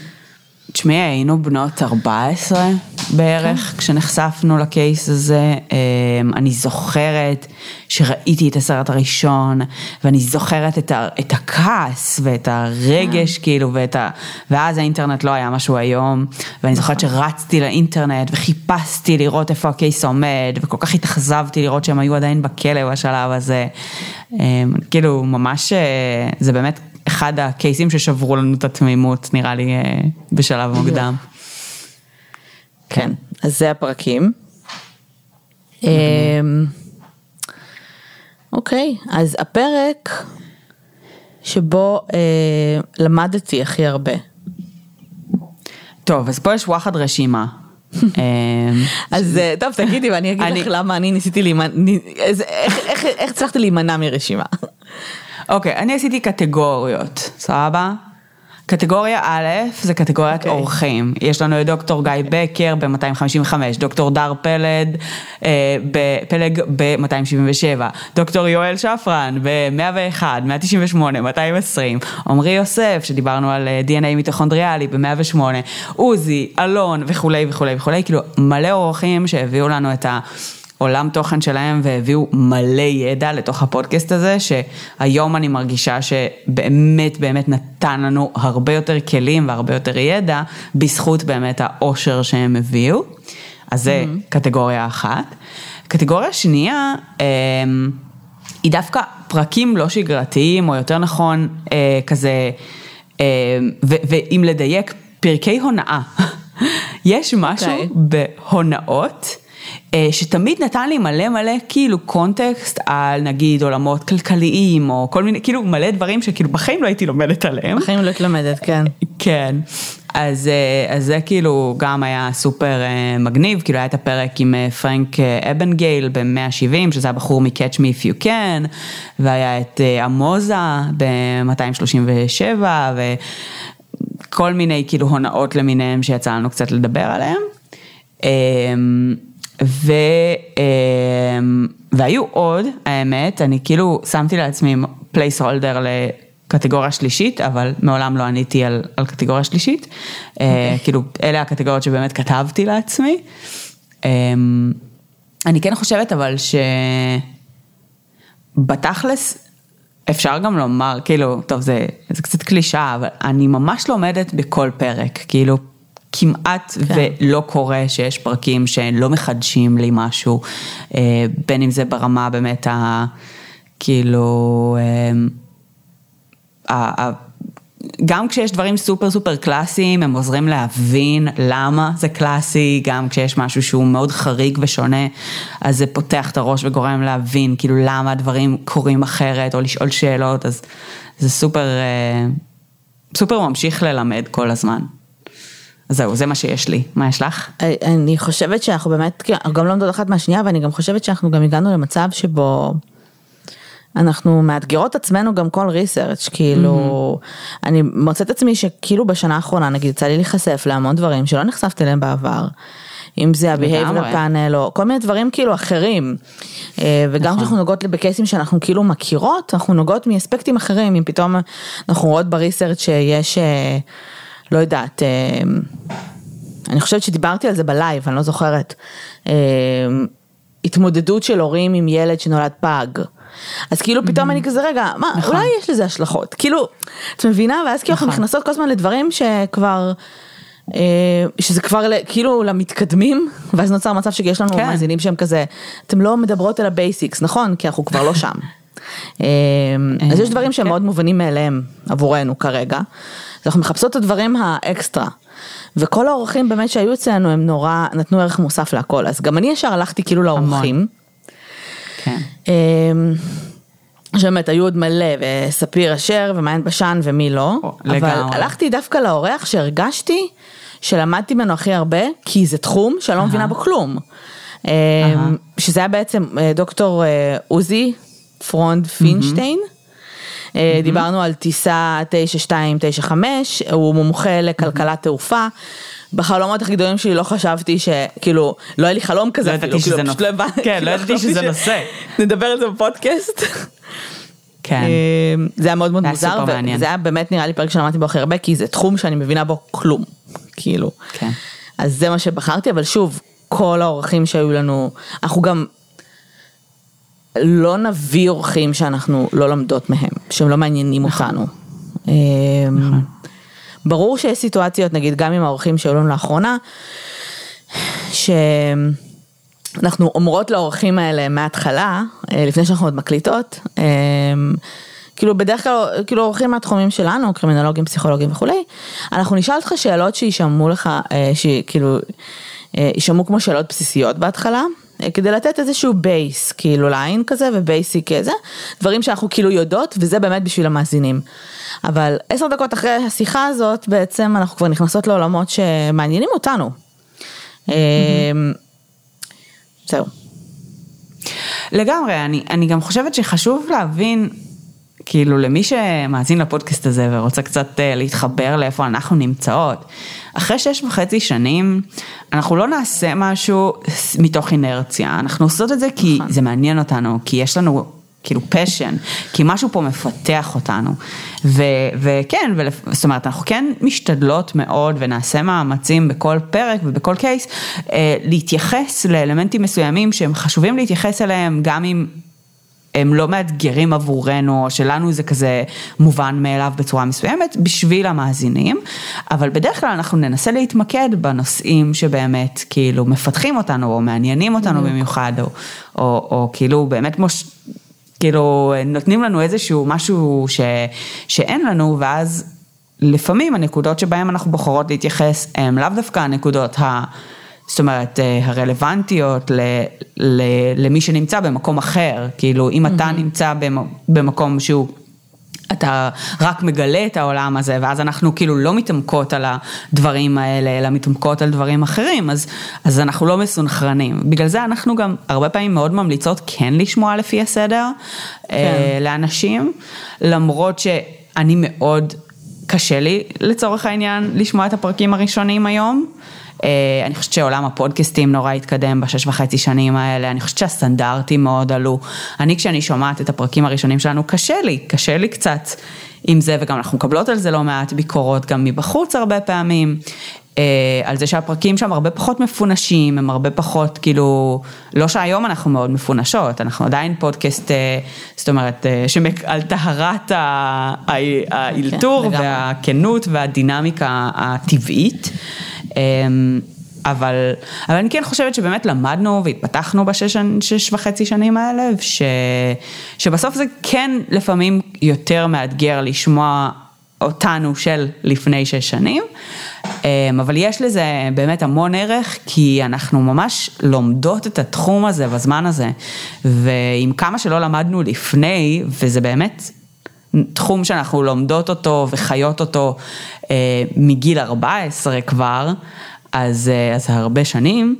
תשמעי, היינו בנות 14 בערך כן. כשנחשפנו לקייס הזה. אמ, אני זוכרת שראיתי את הסרט הראשון, ואני זוכרת את, ה, את הכעס ואת הרגש כן. כאילו, ואת ה, ואז האינטרנט לא היה משהו היום, ואני זוכרת נכון. שרצתי לאינטרנט וחיפשתי לראות איפה הקייס עומד, וכל כך התאכזבתי לראות שהם היו עדיין בכלא בשלב הזה. אמ, כאילו, ממש, אה, זה באמת אחד הקייסים ששברו לנו את התמימות, נראה לי, אה, בשלב מוקדם. כן, אז זה הפרקים. אוקיי, אז הפרק שבו אה, למדתי הכי הרבה. טוב, אז פה יש וואחד רשימה. אה, אז אה, טוב, תגידי ואני אגיד לך למה אני ניסיתי להימנע, איך הצלחתי להימנע מרשימה. אוקיי, אני עשיתי קטגוריות, סבבה? קטגוריה א' זה קטגוריית okay. אוקיי. אורחים, יש לנו את דוקטור גיא בקר ב-255, דוקטור דר פלד, אה, פלג ב-277, דוקטור יואל שפרן ב-101, 198, 220, עמרי יוסף שדיברנו על אה, DNA מיטוכונדריאלי ב-108, עוזי, אלון וכולי וכולי וכולי, כאילו מלא אורחים שהביאו לנו את ה... עולם תוכן שלהם והביאו מלא ידע לתוך הפודקאסט הזה, שהיום אני מרגישה שבאמת באמת נתן לנו הרבה יותר כלים והרבה יותר ידע, בזכות באמת העושר שהם הביאו. אז זה mm-hmm. קטגוריה אחת. קטגוריה שנייה, אמ, היא דווקא פרקים לא שגרתיים, או יותר נכון, אה, כזה, אה, ואם לדייק, פרקי הונאה. יש משהו okay. אוקיי. בהונאות. אה, שתמיד נתן לי מלא מלא כאילו קונטקסט על נגיד עולמות כלכליים או כל מיני כאילו מלא דברים שכאילו בחיים לא הייתי לומדת עליהם. בחיים לא הייתי לומדת, כן. כן. אז, אה, אז זה כאילו גם היה סופר אה, מגניב, כאילו היה את הפרק עם פרנק אבנגייל ב-170, שזה הבחור מ-Catch Me If You Can, והיה את עמוזה ב-237, וכל מיני כאילו הונאות למיניהם שיצא לנו קצת לדבר עליהם. ו, אמ, והיו עוד, האמת, אני כאילו שמתי לעצמי placeholder לקטגוריה שלישית, אבל מעולם לא עניתי על, על קטגוריה שלישית. Okay. אה, אוקיי. כאילו, אלה הקטגוריות שבאמת כתבתי לעצמי. אמ, אני כן חושבת אבל שבתכלס, אפשר גם לומר, כאילו, טוב זה, זה קצת קלישאה, אבל אני ממש לומדת בכל פרק, כאילו כמעט כן. ולא קורה שיש פרקים שלא מחדשים לי משהו, אה, בין אם זה ברמה באמת ה... כאילו... אה, גם כשיש דברים סופר סופר קלאסיים, הם עוזרים להבין למה זה קלאסי, גם כשיש משהו שהוא מאוד חריג ושונה, אז זה פותח את הראש וגורם להבין כאילו למה הדברים קורים אחרת, או לשאול שאלות, אז זה סופר, אה, סופר ממשיך ללמד כל הזמן. זהו, זה מה שיש לי. מה יש לך? אני חושבת שאנחנו באמת, אנחנו גם לא עומדות אחת מהשנייה, ואני גם חושבת שאנחנו גם הגענו למצב שבו... אנחנו מאתגרות עצמנו גם כל ריסרצ' כאילו mm-hmm. אני מוצאת עצמי שכאילו בשנה האחרונה נגיד יצא לי להיחשף להמון דברים שלא נחשפתי אליהם בעבר. אם זה ה-behavior panel או כל מיני דברים כאילו אחרים. אה, וגם נכון. כשאנחנו נוגעות בקייסים שאנחנו כאילו מכירות, אנחנו נוגעות מאספקטים אחרים, אם פתאום אנחנו רואות בריסרצ' שיש אה, לא יודעת, אה, אני חושבת שדיברתי על זה בלייב, אני לא זוכרת. אה, התמודדות של הורים עם ילד שנולד פג. אז כאילו פתאום אני כזה רגע, מה, נכון. אולי יש לזה השלכות. כאילו, את מבינה? ואז כאילו אנחנו נכון. נכנסות כל הזמן לדברים שכבר... אה, שזה כבר כאילו למתקדמים, ואז נוצר מצב שיש לנו כן. מאזינים שהם כזה, אתם לא מדברות על ה basics, נכון? כי אנחנו כבר לא שם. אז יש דברים שהם כן. מאוד מובנים מאליהם עבורנו כרגע. אז אנחנו מחפשות את הדברים האקסטרה. וכל האורחים באמת שהיו אצלנו הם נורא נתנו ערך מוסף להכל, אז גם אני ישר הלכתי כאילו לאורחים. כן. אמ, שבאמת היו עוד מלא, וספיר אשר ומעיין בשן ומי לא, אבל לגמרי. הלכתי דווקא לאורח שהרגשתי שלמדתי ממנו הכי הרבה, כי זה תחום שאני לא מבינה בו כלום. Uh-huh. שזה היה בעצם אה, דוקטור אה, עוזי פרונד פינשטיין. Mm-hmm. Mm-hmm. דיברנו על טיסה 9295, הוא מומחה לכלכלת תעופה. בחלומות הכי גדולים שלי לא חשבתי שכאילו לא היה לי חלום כזה לא ידעתי שזה נושא, לא כן לא ידעתי שזה נושא, נדבר על זה בפודקאסט. כן. זה היה מאוד מאוד מוזר וזה היה באמת נראה לי פרק שלמדתי בו הכי הרבה כי זה תחום שאני מבינה בו כלום, כאילו. כן. אז זה מה שבחרתי אבל שוב כל האורחים שהיו לנו, אנחנו גם לא נביא אורחים שאנחנו לא לומדות מהם, שהם לא מעניינים נכון. אותנו. אמ, נכון. ברור שיש סיטואציות, נגיד גם עם האורחים שהיו לנו לאחרונה, שאנחנו אומרות לאורחים האלה מההתחלה, אה, לפני שאנחנו עוד מקליטות, אמ, כאילו בדרך כלל, כאילו אורחים מהתחומים שלנו, קרימינולוגים, פסיכולוגים וכולי, אנחנו נשאל אותך שאלות שישמעו לך, אה, שכאילו, אה, יישמעו כמו שאלות בסיסיות בהתחלה, כדי לתת איזשהו base, כאילו line כזה ו basic כזה, דברים שאנחנו כאילו יודעות, וזה באמת בשביל המאזינים. אבל עשר דקות אחרי השיחה הזאת, בעצם אנחנו כבר נכנסות לעולמות שמעניינים אותנו. Mm-hmm. זהו. לגמרי, אני, אני גם חושבת שחשוב להבין, כאילו למי שמאזין לפודקאסט הזה ורוצה קצת אה, להתחבר לאיפה אנחנו נמצאות, אחרי שש וחצי שנים, אנחנו לא נעשה משהו מתוך אינרציה, אנחנו עושות את זה כי נכון. זה מעניין אותנו, כי יש לנו כאילו פשן, כי משהו פה מפתח אותנו. ו, וכן, ולפ, זאת אומרת, אנחנו כן משתדלות מאוד ונעשה מאמצים בכל פרק ובכל קייס, אה, להתייחס לאלמנטים מסוימים שהם חשובים להתייחס אליהם, גם אם הם לא מאתגרים עבורנו, שלנו זה כזה מובן מאליו בצורה מסוימת, בשביל המאזינים, אבל בדרך כלל אנחנו ננסה להתמקד בנושאים שבאמת כאילו מפתחים אותנו, או מעניינים אותנו במיוחד, או, או, או כאילו באמת כמו... כאילו נותנים לנו איזשהו משהו ש, שאין לנו ואז לפעמים הנקודות שבהן אנחנו בוחרות להתייחס הן לאו דווקא הנקודות ה... זאת אומרת, אה, הרלוונטיות ל, ל, למי שנמצא במקום אחר, כאילו אם אתה mm-hmm. נמצא במקום שהוא אתה רק מגלה את העולם הזה, ואז אנחנו כאילו לא מתעמקות על הדברים האלה, אלא מתעמקות על דברים אחרים, אז, אז אנחנו לא מסונכרנים. בגלל זה אנחנו גם הרבה פעמים מאוד ממליצות כן לשמוע לפי הסדר כן. אה, לאנשים, למרות שאני מאוד, קשה לי לצורך העניין לשמוע את הפרקים הראשונים היום. אה, אני חושבת שעולם הפודקאסטים נורא התקדם בשש וחצי שנים האלה, אני חושבת שהסטנדרטים מאוד עלו. אני כשאני שומעת את הפרקים הראשונים שלנו, קשה לי, קשה לי קצת עם זה, וגם אנחנו מקבלות על זה לא מעט ביקורות, גם מבחוץ הרבה פעמים. אה, על זה שהפרקים שם הרבה פחות מפונשים, הם הרבה פחות, כאילו, לא שהיום אנחנו מאוד מפונשות, אנחנו עדיין פודקאסט, אה, זאת אומרת, שמק, על טהרת האלתור כן, והכנות והדינמיקה הטבעית. אמ, אבל, אבל אני כן חושבת שבאמת למדנו והתפתחנו בשש שש וחצי שנים האלה, ש, שבסוף זה כן לפעמים יותר מאתגר לשמוע אותנו של לפני שש שנים, אבל יש לזה באמת המון ערך, כי אנחנו ממש לומדות את התחום הזה בזמן הזה, ועם כמה שלא למדנו לפני, וזה באמת תחום שאנחנו לומדות אותו וחיות אותו אה, מגיל 14 כבר, אז, אה, אז הרבה שנים,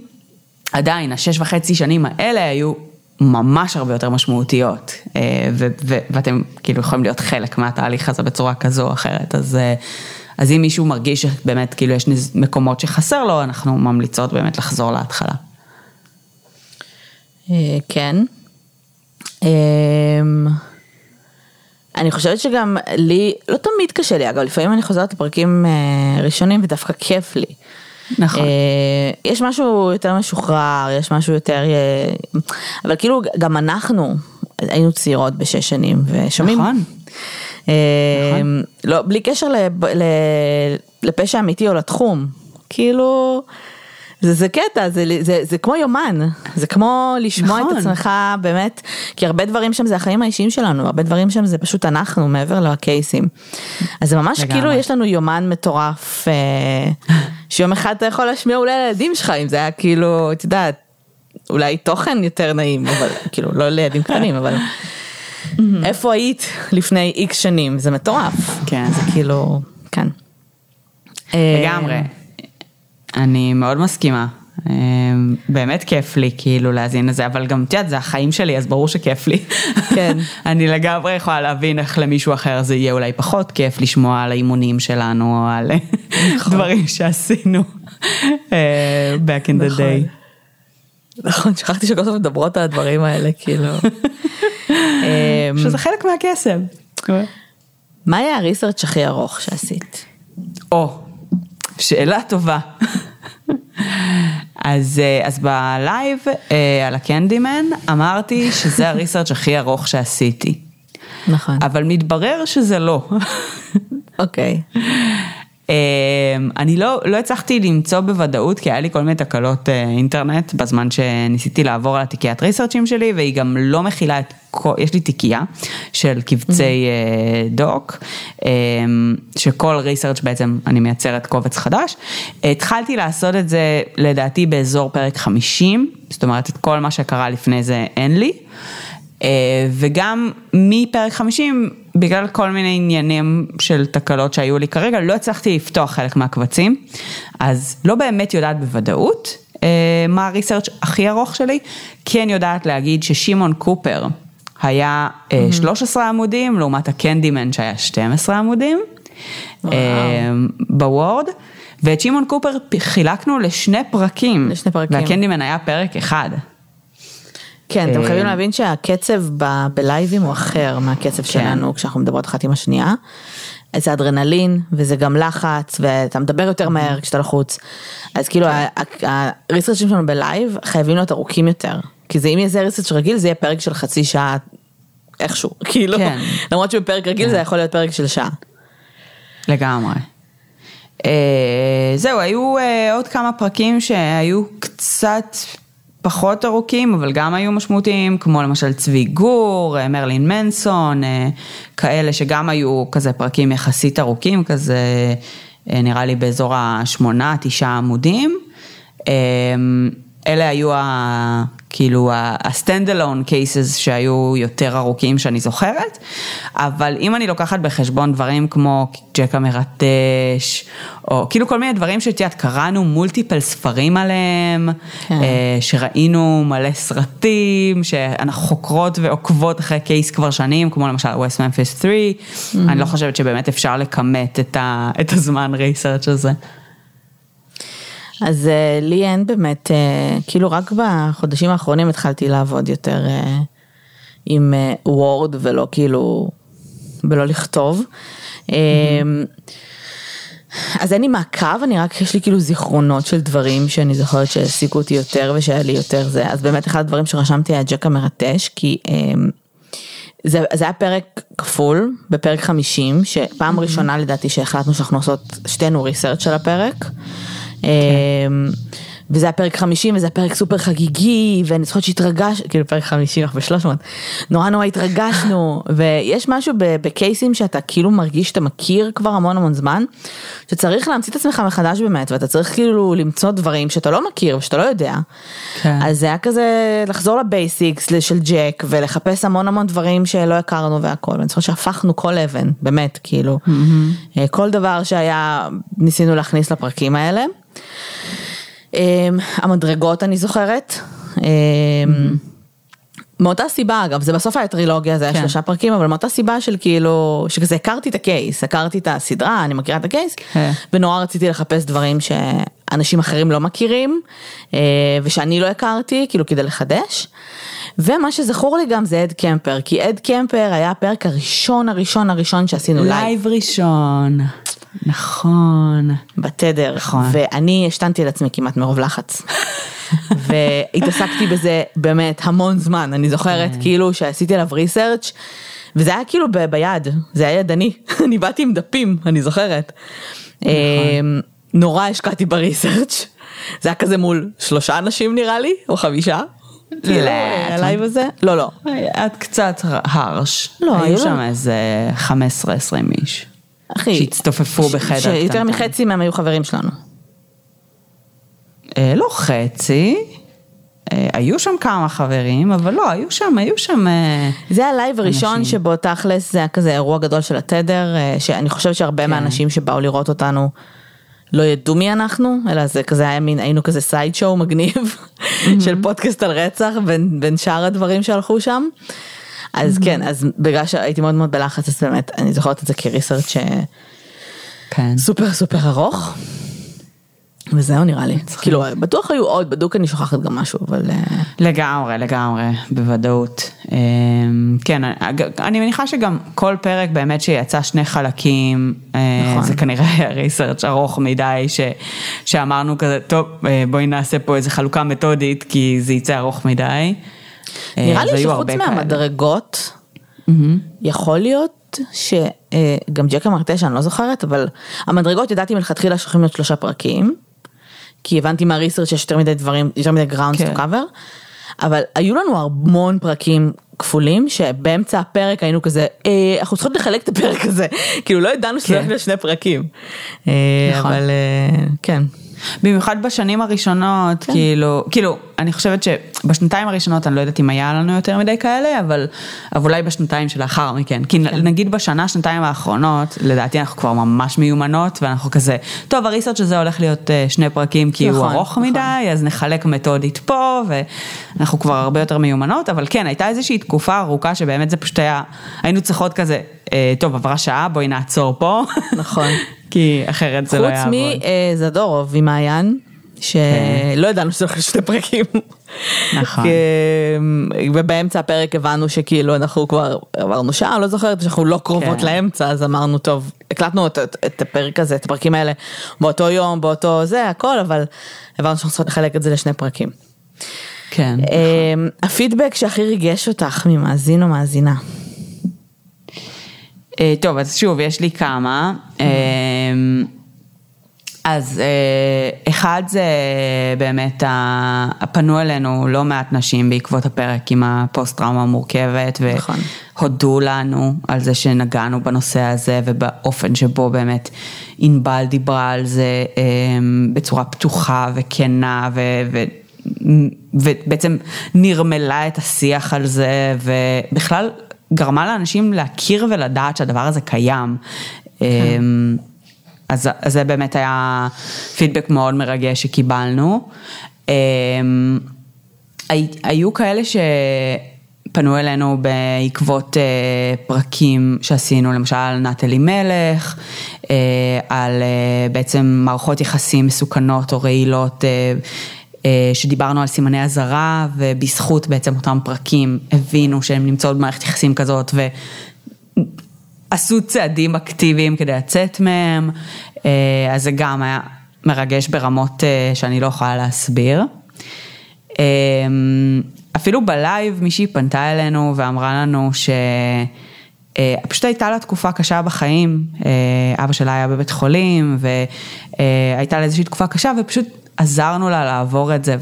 עדיין השש וחצי שנים האלה היו ממש הרבה יותר משמעותיות, אה, ו- ו- ואתם כאילו יכולים להיות חלק מהתהליך הזה בצורה כזו או אחרת, אז, אז אם מישהו מרגיש שבאמת כאילו יש מקומות שחסר לו, אנחנו ממליצות באמת לחזור להתחלה. אה, כן. אני חושבת שגם לי, לא תמיד קשה לי, אגב, לפעמים אני חוזרת לפרקים אה, ראשונים ודווקא כיף לי. נכון. אה, יש משהו יותר משוחרר, יש משהו יותר, אבל כאילו גם אנחנו היינו צעירות בשש שנים ושומעים. נכון. נכון. לא, בלי קשר לפשע אמיתי או לתחום, כאילו. זה, זה קטע, זה, זה, זה כמו יומן, זה כמו לשמוע נכון. את עצמך באמת, כי הרבה דברים שם זה החיים האישיים שלנו, הרבה דברים שם זה פשוט אנחנו מעבר לקייסים. אז זה ממש לגמרי. כאילו יש לנו יומן מטורף, אה, שיום אחד אתה יכול להשמיע אולי לילדים שלך, אם זה היה כאילו, את יודעת, אולי תוכן יותר נעים, אבל כאילו לא לילדים קטנים, אבל איפה היית לפני איקס שנים, זה מטורף. כן. זה כאילו, כן. לגמרי. אני מאוד מסכימה. אמ, באמת כיף לי כאילו להאזין לזה, אבל גם את יודעת, זה החיים שלי, אז ברור שכיף לי. כן. אני לגמרי יכולה להבין איך למישהו אחר זה יהיה אולי פחות כיף לשמוע על האימונים שלנו, או על נכון. דברים שעשינו אה, back in the day. נכון, שכחתי שכל הזמן מדברות על הדברים האלה, כאילו. אמ, שזה חלק מהקסם. מה היה הריסרצ' הכי ארוך שעשית? או, שאלה טובה. אז, אה, אז בלייב אה, על הקנדימן אמרתי שזה הריסרצ' הכי ארוך שעשיתי. נכון. אבל מתברר שזה לא. אוקיי. אה, אני לא, לא הצלחתי למצוא בוודאות, כי היה לי כל מיני תקלות אינטרנט בזמן שניסיתי לעבור על התיקיית ריסרצ'ים שלי, והיא גם לא מכילה את כל, יש לי תיקייה של קבצי mm-hmm. דוק, שכל ריסרצ' בעצם אני מייצרת קובץ חדש. התחלתי לעשות את זה לדעתי באזור פרק 50, זאת אומרת את כל מה שקרה לפני זה אין לי. וגם מפרק 50, בגלל כל מיני עניינים של תקלות שהיו לי כרגע, לא הצלחתי לפתוח חלק מהקבצים, אז לא באמת יודעת בוודאות מה הריסרצ' הכי ארוך שלי, כן יודעת להגיד ששמעון קופר היה mm-hmm. 13 עמודים, לעומת הקנדימן שהיה 12 עמודים בוורד. ואת שמעון קופר חילקנו לשני פרקים, לשני פרקים, והקנדימן היה פרק אחד. כן, אתם חייבים להבין שהקצב בלייבים הוא אחר מהקצב שלנו כשאנחנו מדברות אחת עם השנייה. זה אדרנלין וזה גם לחץ ואתה מדבר יותר מהר כשאתה לחוץ. אז כאילו הריסרצ'ים שלנו בלייב חייבים להיות ארוכים יותר. כי זה אם יהיה זה ריסרצ' רגיל זה יהיה פרק של חצי שעה איכשהו. כאילו, למרות שבפרק רגיל זה יכול להיות פרק של שעה. לגמרי. זהו, היו עוד כמה פרקים שהיו קצת פחות ארוכים, אבל גם היו משמעותיים, כמו למשל צבי גור, מרלין מנסון, כאלה שגם היו כזה פרקים יחסית ארוכים, כזה נראה לי באזור השמונה, תשעה עמודים. אלה היו ה, כאילו ה-stand alone cases שהיו יותר ארוכים שאני זוכרת, אבל אם אני לוקחת בחשבון דברים כמו ג'ק המרטש, או כאילו כל מיני דברים שאת יודעת, קראנו מולטיפל ספרים עליהם, כן. שראינו מלא סרטים, שאנחנו חוקרות ועוקבות אחרי קייס כבר שנים, כמו למשל West Memphis 3, mm-hmm. אני לא חושבת שבאמת אפשר לכמת את, ה, את הזמן ריסרצ' הזה. אז uh, לי אין באמת, uh, כאילו רק בחודשים האחרונים התחלתי לעבוד יותר uh, עם וורד ולא כאילו, ולא לכתוב. Mm-hmm. אז אין לי מעקב, אני רק, יש לי כאילו זיכרונות של דברים שאני זוכרת שהעסיקו אותי יותר ושהיה לי יותר זה, אז באמת אחד הדברים שרשמתי היה ג'ק המרטש, כי um, זה, זה היה פרק כפול, בפרק 50, שפעם mm-hmm. ראשונה לדעתי שהחלטנו שאנחנו עושות שתינו ריסרצ' של הפרק. כן. וזה היה פרק 50 וזה היה פרק סופר חגיגי ואני זוכרת שהתרגש, כאילו פרק 50 אנחנו ב-300, נורא נורא התרגשנו ויש משהו בקייסים שאתה כאילו מרגיש שאתה מכיר כבר המון המון זמן, שצריך להמציא את עצמך מחדש באמת ואתה צריך כאילו למצוא דברים שאתה לא מכיר ושאתה לא יודע. כן. אז זה היה כזה לחזור לבייסיקס של ג'ק ולחפש המון המון דברים שלא הכרנו והכל, ואני זוכרת שהפכנו כל אבן, באמת, כאילו, mm-hmm. כל דבר שהיה ניסינו להכניס לפרקים האלה. אמ, המדרגות אני זוכרת. אמ, מאותה סיבה אגב, זה בסוף היה טרילוגיה, זה היה כן. שלושה פרקים, אבל מאותה סיבה של כאילו, שכזה הכרתי את ה case, הכרתי את הסדרה, אני מכירה את ה case, כן. ונורא רציתי לחפש דברים שאנשים אחרים לא מכירים, אה, ושאני לא הכרתי, כאילו כדי לחדש. ומה שזכור לי גם זה אד קמפר, כי אד קמפר היה הפרק הראשון הראשון הראשון שעשינו לייב. לייב ראשון. נכון. בתדר. נכון. ואני השתנתי על עצמי כמעט מרוב לחץ. והתעסקתי בזה באמת המון זמן, אני זוכרת כן. כאילו שעשיתי עליו research וזה היה כאילו ב- ביד, זה היה ידני, אני באתי עם דפים, אני זוכרת. נכון. אמ, נורא השקעתי ב research, זה היה כזה מול שלושה אנשים נראה לי, או חמישה. כאילו, הלייב הזה? לא, לא. את קצת harsh. לא, היו שם איזה 15-20 איש. אחי, שהצטופפו בחדר. שיותר מחצי מהם היו חברים שלנו. אה, לא חצי, אה, היו שם כמה חברים, אבל לא, היו שם, היו שם אה, זה הלייב הראשון שבו תכלס זה היה כזה אירוע גדול של התדר, שאני חושבת שהרבה כן. מהאנשים שבאו לראות אותנו לא ידעו מי אנחנו, אלא זה כזה היה מין, היינו כזה side show מגניב של פודקאסט על רצח בין, בין שאר הדברים שהלכו שם. אז כן, אז בגלל שהייתי מאוד מאוד בלחץ, אז באמת, אני זוכרת את זה כריסרצ' כן. סופר סופר ארוך. וזהו נראה לי, כאילו בטוח היו עוד, בדוק אני שוכחת גם משהו, אבל... אה, לגמרי, לגמרי, בוודאות. אמ, כן, אני מניחה שגם כל פרק באמת שיצא שני חלקים, אה, נכון. זה כנראה היה ריסרצ' ארוך מדי, ש, שאמרנו כזה, טוב, אה, בואי נעשה פה איזה חלוקה מתודית, כי זה יצא ארוך מדי. נראה לי שחוץ מהמדרגות, mm-hmm. יכול להיות שגם ג'קה מרטשה, אני לא זוכרת, אבל המדרגות ידעתי מלכתחילה שהולכים להיות שלושה פרקים, כי הבנתי מהריסרצ' שיש יותר מדי דברים, יותר מדי גראונדס to cover, אבל היו לנו המון פרקים כפולים, שבאמצע הפרק היינו כזה, אה, אנחנו צריכות לחלק את הפרק הזה, כאילו לא ידענו שזה כן. הולך להיות שני פרקים. אה, נכון. אבל אה, כן. במיוחד בשנים הראשונות, כן. כאילו, כאילו, אני חושבת שבשנתיים הראשונות אני לא יודעת אם היה לנו יותר מדי כאלה, אבל, אבל אולי בשנתיים שלאחר מכן. כי כן. נגיד בשנה, שנתיים האחרונות, לדעתי אנחנו כבר ממש מיומנות, ואנחנו כזה, טוב, הריסרצ' הזה הולך להיות אה, שני פרקים כי הוא נכון, ארוך נכון. מדי, אז נחלק מתודית פה, ואנחנו כבר הרבה יותר מיומנות, אבל כן, הייתה איזושהי תקופה ארוכה שבאמת זה פשוט היה, היינו צריכות כזה, אה, טוב, עברה שעה, בואי נעצור פה. נכון. כי אחרת זה לא חוץ יעבוד. מזדורוב עם מעיין, שלא ידענו שזה הולך שני פרקים. נכון. כי, ובאמצע הפרק הבנו שכאילו אנחנו כבר עברנו שעה, לא זוכרת שאנחנו לא קרובות כן. לאמצע, אז אמרנו טוב, הקלטנו את, את, הפרק הזה, את הפרקים האלה באותו יום, באותו זה, הכל, אבל הבנו שאנחנו צריכות לחלק את זה לשני פרקים. כן. אמ, הפידבק שהכי ריגש אותך ממאזין או מאזינה. אה, טוב, אז שוב, יש לי כמה. אה, אז אה, אחד זה באמת, פנו אלינו לא מעט נשים בעקבות הפרק עם הפוסט טראומה המורכבת, נכון. והודו לנו על זה שנגענו בנושא הזה ובאופן שבו באמת ענבל דיברה על זה בצורה פתוחה וכנה ו... ו ובעצם נרמלה את השיח על זה, ובכלל גרמה לאנשים להכיר ולדעת שהדבר הזה קיים. אמ, אז, אז זה באמת היה פידבק מאוד מרגש שקיבלנו. אמ, הי- היו כאלה שפנו אלינו בעקבות אה, פרקים שעשינו, למשל על נטלי מלך, אה, על אה, בעצם מערכות יחסים מסוכנות או רעילות. אה, שדיברנו על סימני אזהרה ובזכות בעצם אותם פרקים הבינו שהן נמצאות במערכת יחסים כזאת ועשו צעדים אקטיביים כדי לצאת מהם, אה, אז זה גם היה מרגש ברמות אה, שאני לא יכולה להסביר. אפילו בלייב מישהי פנתה אלינו ואמרה לנו ש... אה, פשוט הייתה לה תקופה קשה בחיים, אה, אבא שלה היה בבית חולים והייתה לה איזושהי תקופה קשה ופשוט עזרנו לה לעבור את זה.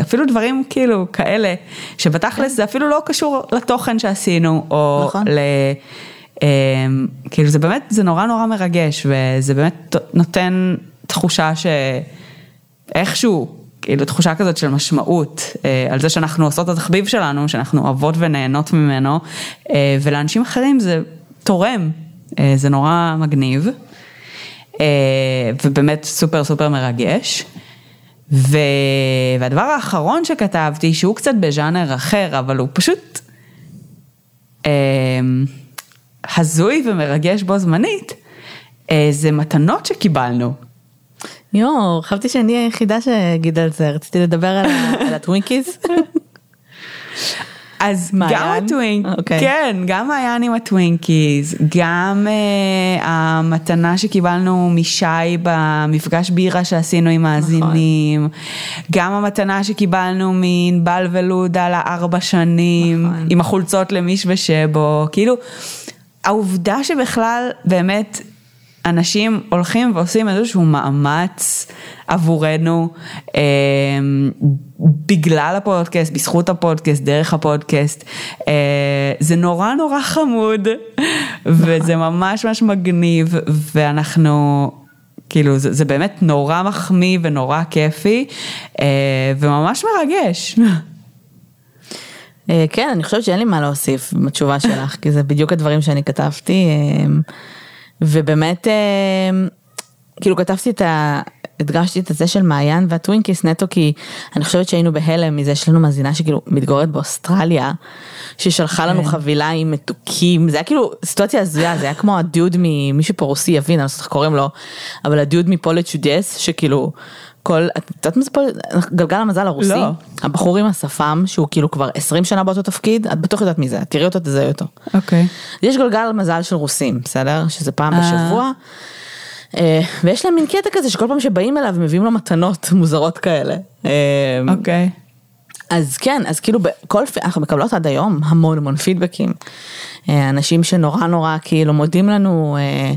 אפילו דברים כאילו כאלה, שבתכלס זה אפילו לא קשור לתוכן שעשינו, או נכון. ל... אה, כאילו זה באמת, זה נורא נורא מרגש, וזה באמת נותן תחושה שאיכשהו, כאילו תחושה כזאת של משמעות, אה, על זה שאנחנו עושות את התחביב שלנו, שאנחנו אוהבות ונהנות ממנו, אה, ולאנשים אחרים זה תורם, אה, זה נורא מגניב, ובאמת סופר סופר מרגש. ו... והדבר האחרון שכתבתי, שהוא קצת בז'אנר אחר, אבל הוא פשוט הזוי ומרגש בו זמנית, זה מתנות שקיבלנו. יואו, חשבתי שאני היחידה שאגיד על זה, רציתי לדבר על על הטווינקיז. אז מעיין? גם הטווינק, אוקיי. כן, גם מעיין עם הטווינקיז, גם אה, המתנה שקיבלנו משי במפגש בירה שעשינו עם מאזינים, גם המתנה שקיבלנו מענבל ולודה לארבע שנים, נכון. עם החולצות למיש ושבו, כאילו, העובדה שבכלל באמת אנשים הולכים ועושים איזשהו מאמץ עבורנו אה, בגלל הפודקאסט, בזכות הפודקאסט, דרך הפודקאסט, אה, זה נורא נורא חמוד וזה ממש ממש מגניב ואנחנו כאילו זה, זה באמת נורא מחמיא ונורא כיפי אה, וממש מרגש. אה, כן, אני חושבת שאין לי מה להוסיף בתשובה שלך, כי זה בדיוק הדברים שאני כתבתי, אה, ובאמת, אה, כאילו כתבתי את ה... הדגשתי את הזה של מעיין והטווינקיס נטו כי אני חושבת שהיינו בהלם מזה שיש לנו מאזינה שכאילו מתגוררת באוסטרליה ששלחה לנו כן. חבילה עם מתוקים זה היה כאילו סיטואציה הזויה זה היה כמו הדוד ממישהו פה רוסי יבין אני לא יודעת איך קוראים לו אבל הדוד מפולט צ'ודס שכאילו כל את יודעת מה זה פולט גלגל המזל הרוסי לא. הבחור עם השפם שהוא כאילו כבר 20 שנה באותו תפקיד את בטוח יודעת מי זה תראי אותו תזהי אותו. אוקיי. יש גלגל מזל של רוסים, בסדר? שזה פעם אה. בשבוע. אה, ויש להם מין קטע כזה שכל פעם שבאים אליו מביאים לו מתנות מוזרות כאלה. אה, אוקיי. אז כן, אז כאילו בכל, אנחנו מקבלות עד היום המון המון פידבקים. אה, אנשים שנורא נורא כאילו מודים לנו אה,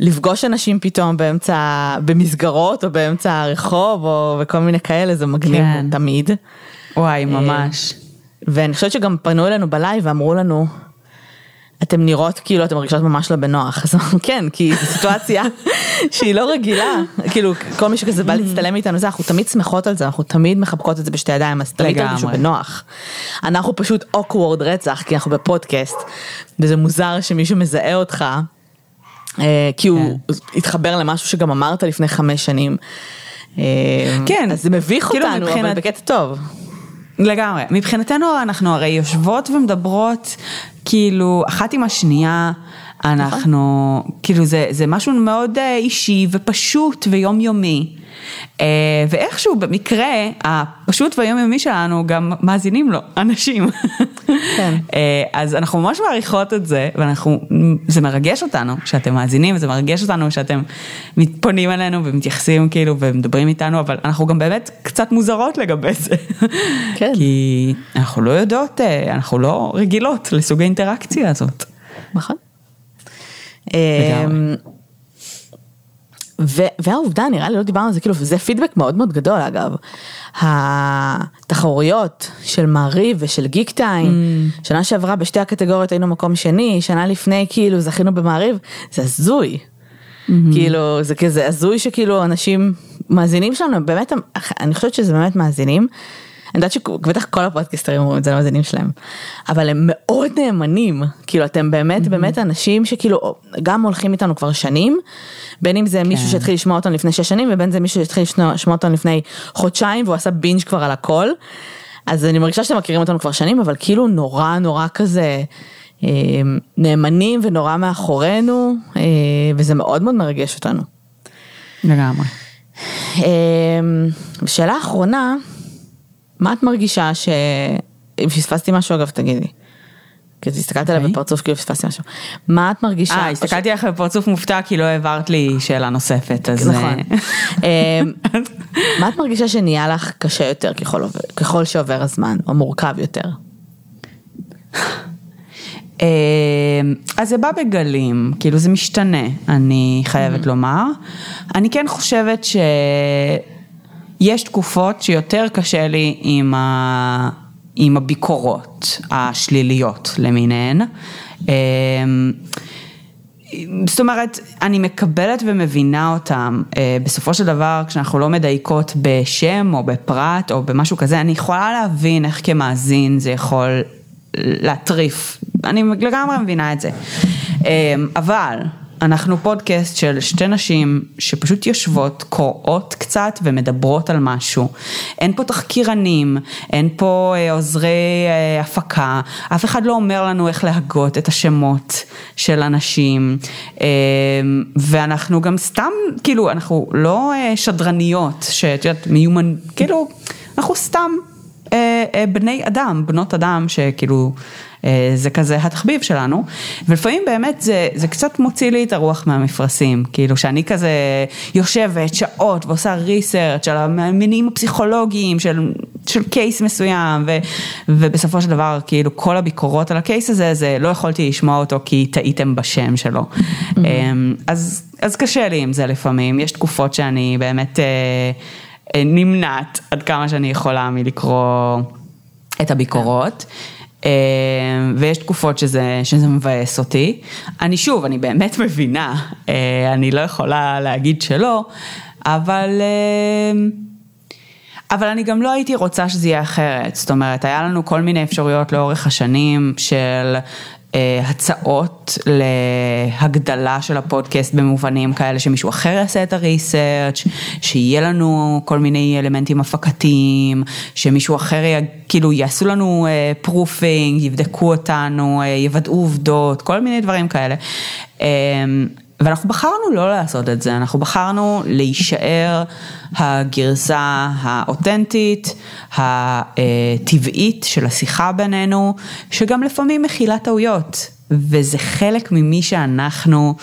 לפגוש אנשים פתאום באמצע, במסגרות או באמצע הרחוב או וכל מיני כאלה, זה מגניב כן. תמיד. וואי, אה, ממש. ואני חושבת שגם פנו אלינו בלייב ואמרו לנו, אתם נראות כאילו אתם מרגישות ממש לא בנוח, אז כן, כי זו סיטואציה שהיא לא רגילה, כאילו כל מי שכזה בא להצטלם איתנו, זה, אנחנו תמיד שמחות על זה, אנחנו תמיד מחבקות את זה בשתי ידיים, אז תמיד תרגישו בנוח. אנחנו פשוט אוקוורד רצח, כי אנחנו בפודקאסט, וזה מוזר שמישהו מזהה אותך, אה, כי הוא כן. התחבר למשהו שגם אמרת לפני חמש שנים. אה, כן, אז זה מביך כאילו אותנו, אבל בקטע טוב. לגמרי. מבחינתנו אנחנו הרי יושבות ומדברות כאילו אחת עם השנייה. אנחנו. כאילו זה, זה משהו מאוד אה, אישי ופשוט ויומיומי. אה, ואיכשהו במקרה הפשוט והיומיומי שלנו גם מאזינים לו, אנשים. כן. אה, אז אנחנו ממש מעריכות את זה, ואנחנו, זה מרגש אותנו שאתם מאזינים, זה מרגש אותנו שאתם פונים אלינו ומתייחסים כאילו ומדברים איתנו, אבל אנחנו גם באמת קצת מוזרות לגבי זה. כן. כי אנחנו לא יודעות, אנחנו לא רגילות לסוג האינטראקציה הזאת. נכון. והעובדה, נראה לי לא דיברנו על זה, כאילו, זה פידבק מאוד מאוד גדול אגב. התחרויות של מעריב ושל גיק טיים, mm. שנה שעברה בשתי הקטגוריות היינו מקום שני, שנה לפני כאילו זכינו במעריב, זה הזוי. Mm-hmm. כאילו, זה כזה הזוי שכאילו אנשים מאזינים שלנו, באמת, אני חושבת שזה באמת מאזינים. אני יודעת שבטח כל הפודקאסטרים אומרים את זה למאזינים שלהם, אבל הם מאוד נאמנים, כאילו אתם באמת mm-hmm. באמת אנשים שכאילו גם הולכים איתנו כבר שנים, בין אם זה כן. מישהו שהתחיל לשמוע אותנו לפני שש שנים ובין זה מישהו שהתחיל לשמוע אותנו לפני חודשיים והוא עשה בינג' כבר על הכל, אז אני מרגישה שאתם מכירים אותנו כבר שנים, אבל כאילו נורא נורא כזה. אה, נאמנים ונורא מאחורינו, אה, וזה מאוד מאוד מרגש אותנו. לגמרי. אה, שאלה אחרונה, מה את מרגישה ש... אם פספסתי משהו אגב תגידי. כי הסתכלת עליי אוקיי. בפרצוף כאילו פספסתי משהו. מה את מרגישה? אה, הסתכלתי עליך בפרצוף מופתע כי לא העברת לי שאלה נוספת, אז... נכון. אה, אמ, מה את מרגישה שנהיה לך קשה יותר ככל שעובר הזמן, או מורכב יותר? אמ, אז זה בא בגלים, כאילו זה משתנה, אני חייבת. לומר. אני כן חושבת ש... יש תקופות שיותר קשה לי עם, ה... עם הביקורות השליליות למיניהן. אמ, זאת אומרת, אני מקבלת ומבינה אותם, אה, בסופו של דבר כשאנחנו לא מדייקות בשם או בפרט או במשהו כזה, אני יכולה להבין איך כמאזין זה יכול להטריף, אני לגמרי מבינה את זה. אמ, אבל אנחנו פודקאסט של שתי נשים שפשוט יושבות, קוראות קצת ומדברות על משהו. אין פה תחקירנים, אין פה אה, עוזרי אה, הפקה, אף אחד לא אומר לנו איך להגות את השמות של אנשים, אה, ואנחנו גם סתם, כאילו, אנחנו לא אה, שדרניות, שאת יודעת, מיומן, כאילו, אנחנו סתם בני אדם, בנות אדם, שכאילו... אה, זה כזה התחביב שלנו, ולפעמים באמת זה, זה קצת מוציא לי את הרוח מהמפרשים, כאילו שאני כזה יושבת שעות ועושה ריסרצ' על המניעים הפסיכולוגיים של, של קייס מסוים, ו, ובסופו של דבר כאילו כל הביקורות על הקייס הזה, זה לא יכולתי לשמוע אותו כי טעיתם בשם שלו. Mm-hmm. אמ, אז, אז קשה לי עם זה לפעמים, יש תקופות שאני באמת אה, אה, נמנעת עד כמה שאני יכולה מלקרוא את הביקורות. אה, ויש תקופות שזה, שזה מבאס אותי. אני שוב, אני באמת מבינה, אה, אני לא יכולה להגיד שלא, אבל... אה, אבל אני גם לא הייתי רוצה שזה יהיה אחרת, זאת אומרת, היה לנו כל מיני אפשרויות לאורך השנים של אה, הצעות להגדלה של הפודקאסט במובנים כאלה שמישהו אחר יעשה את הריסרצ', שיהיה לנו כל מיני אלמנטים הפקתיים, שמישהו אחר כאילו יעשו לנו proofing, אה, יבדקו אותנו, אה, יוודאו עובדות, כל מיני דברים כאלה. ואנחנו בחרנו לא לעשות את זה, אנחנו בחרנו להישאר הגרסה האותנטית, הטבעית של השיחה בינינו, שגם לפעמים מכילה טעויות, וזה חלק ממי שאנחנו,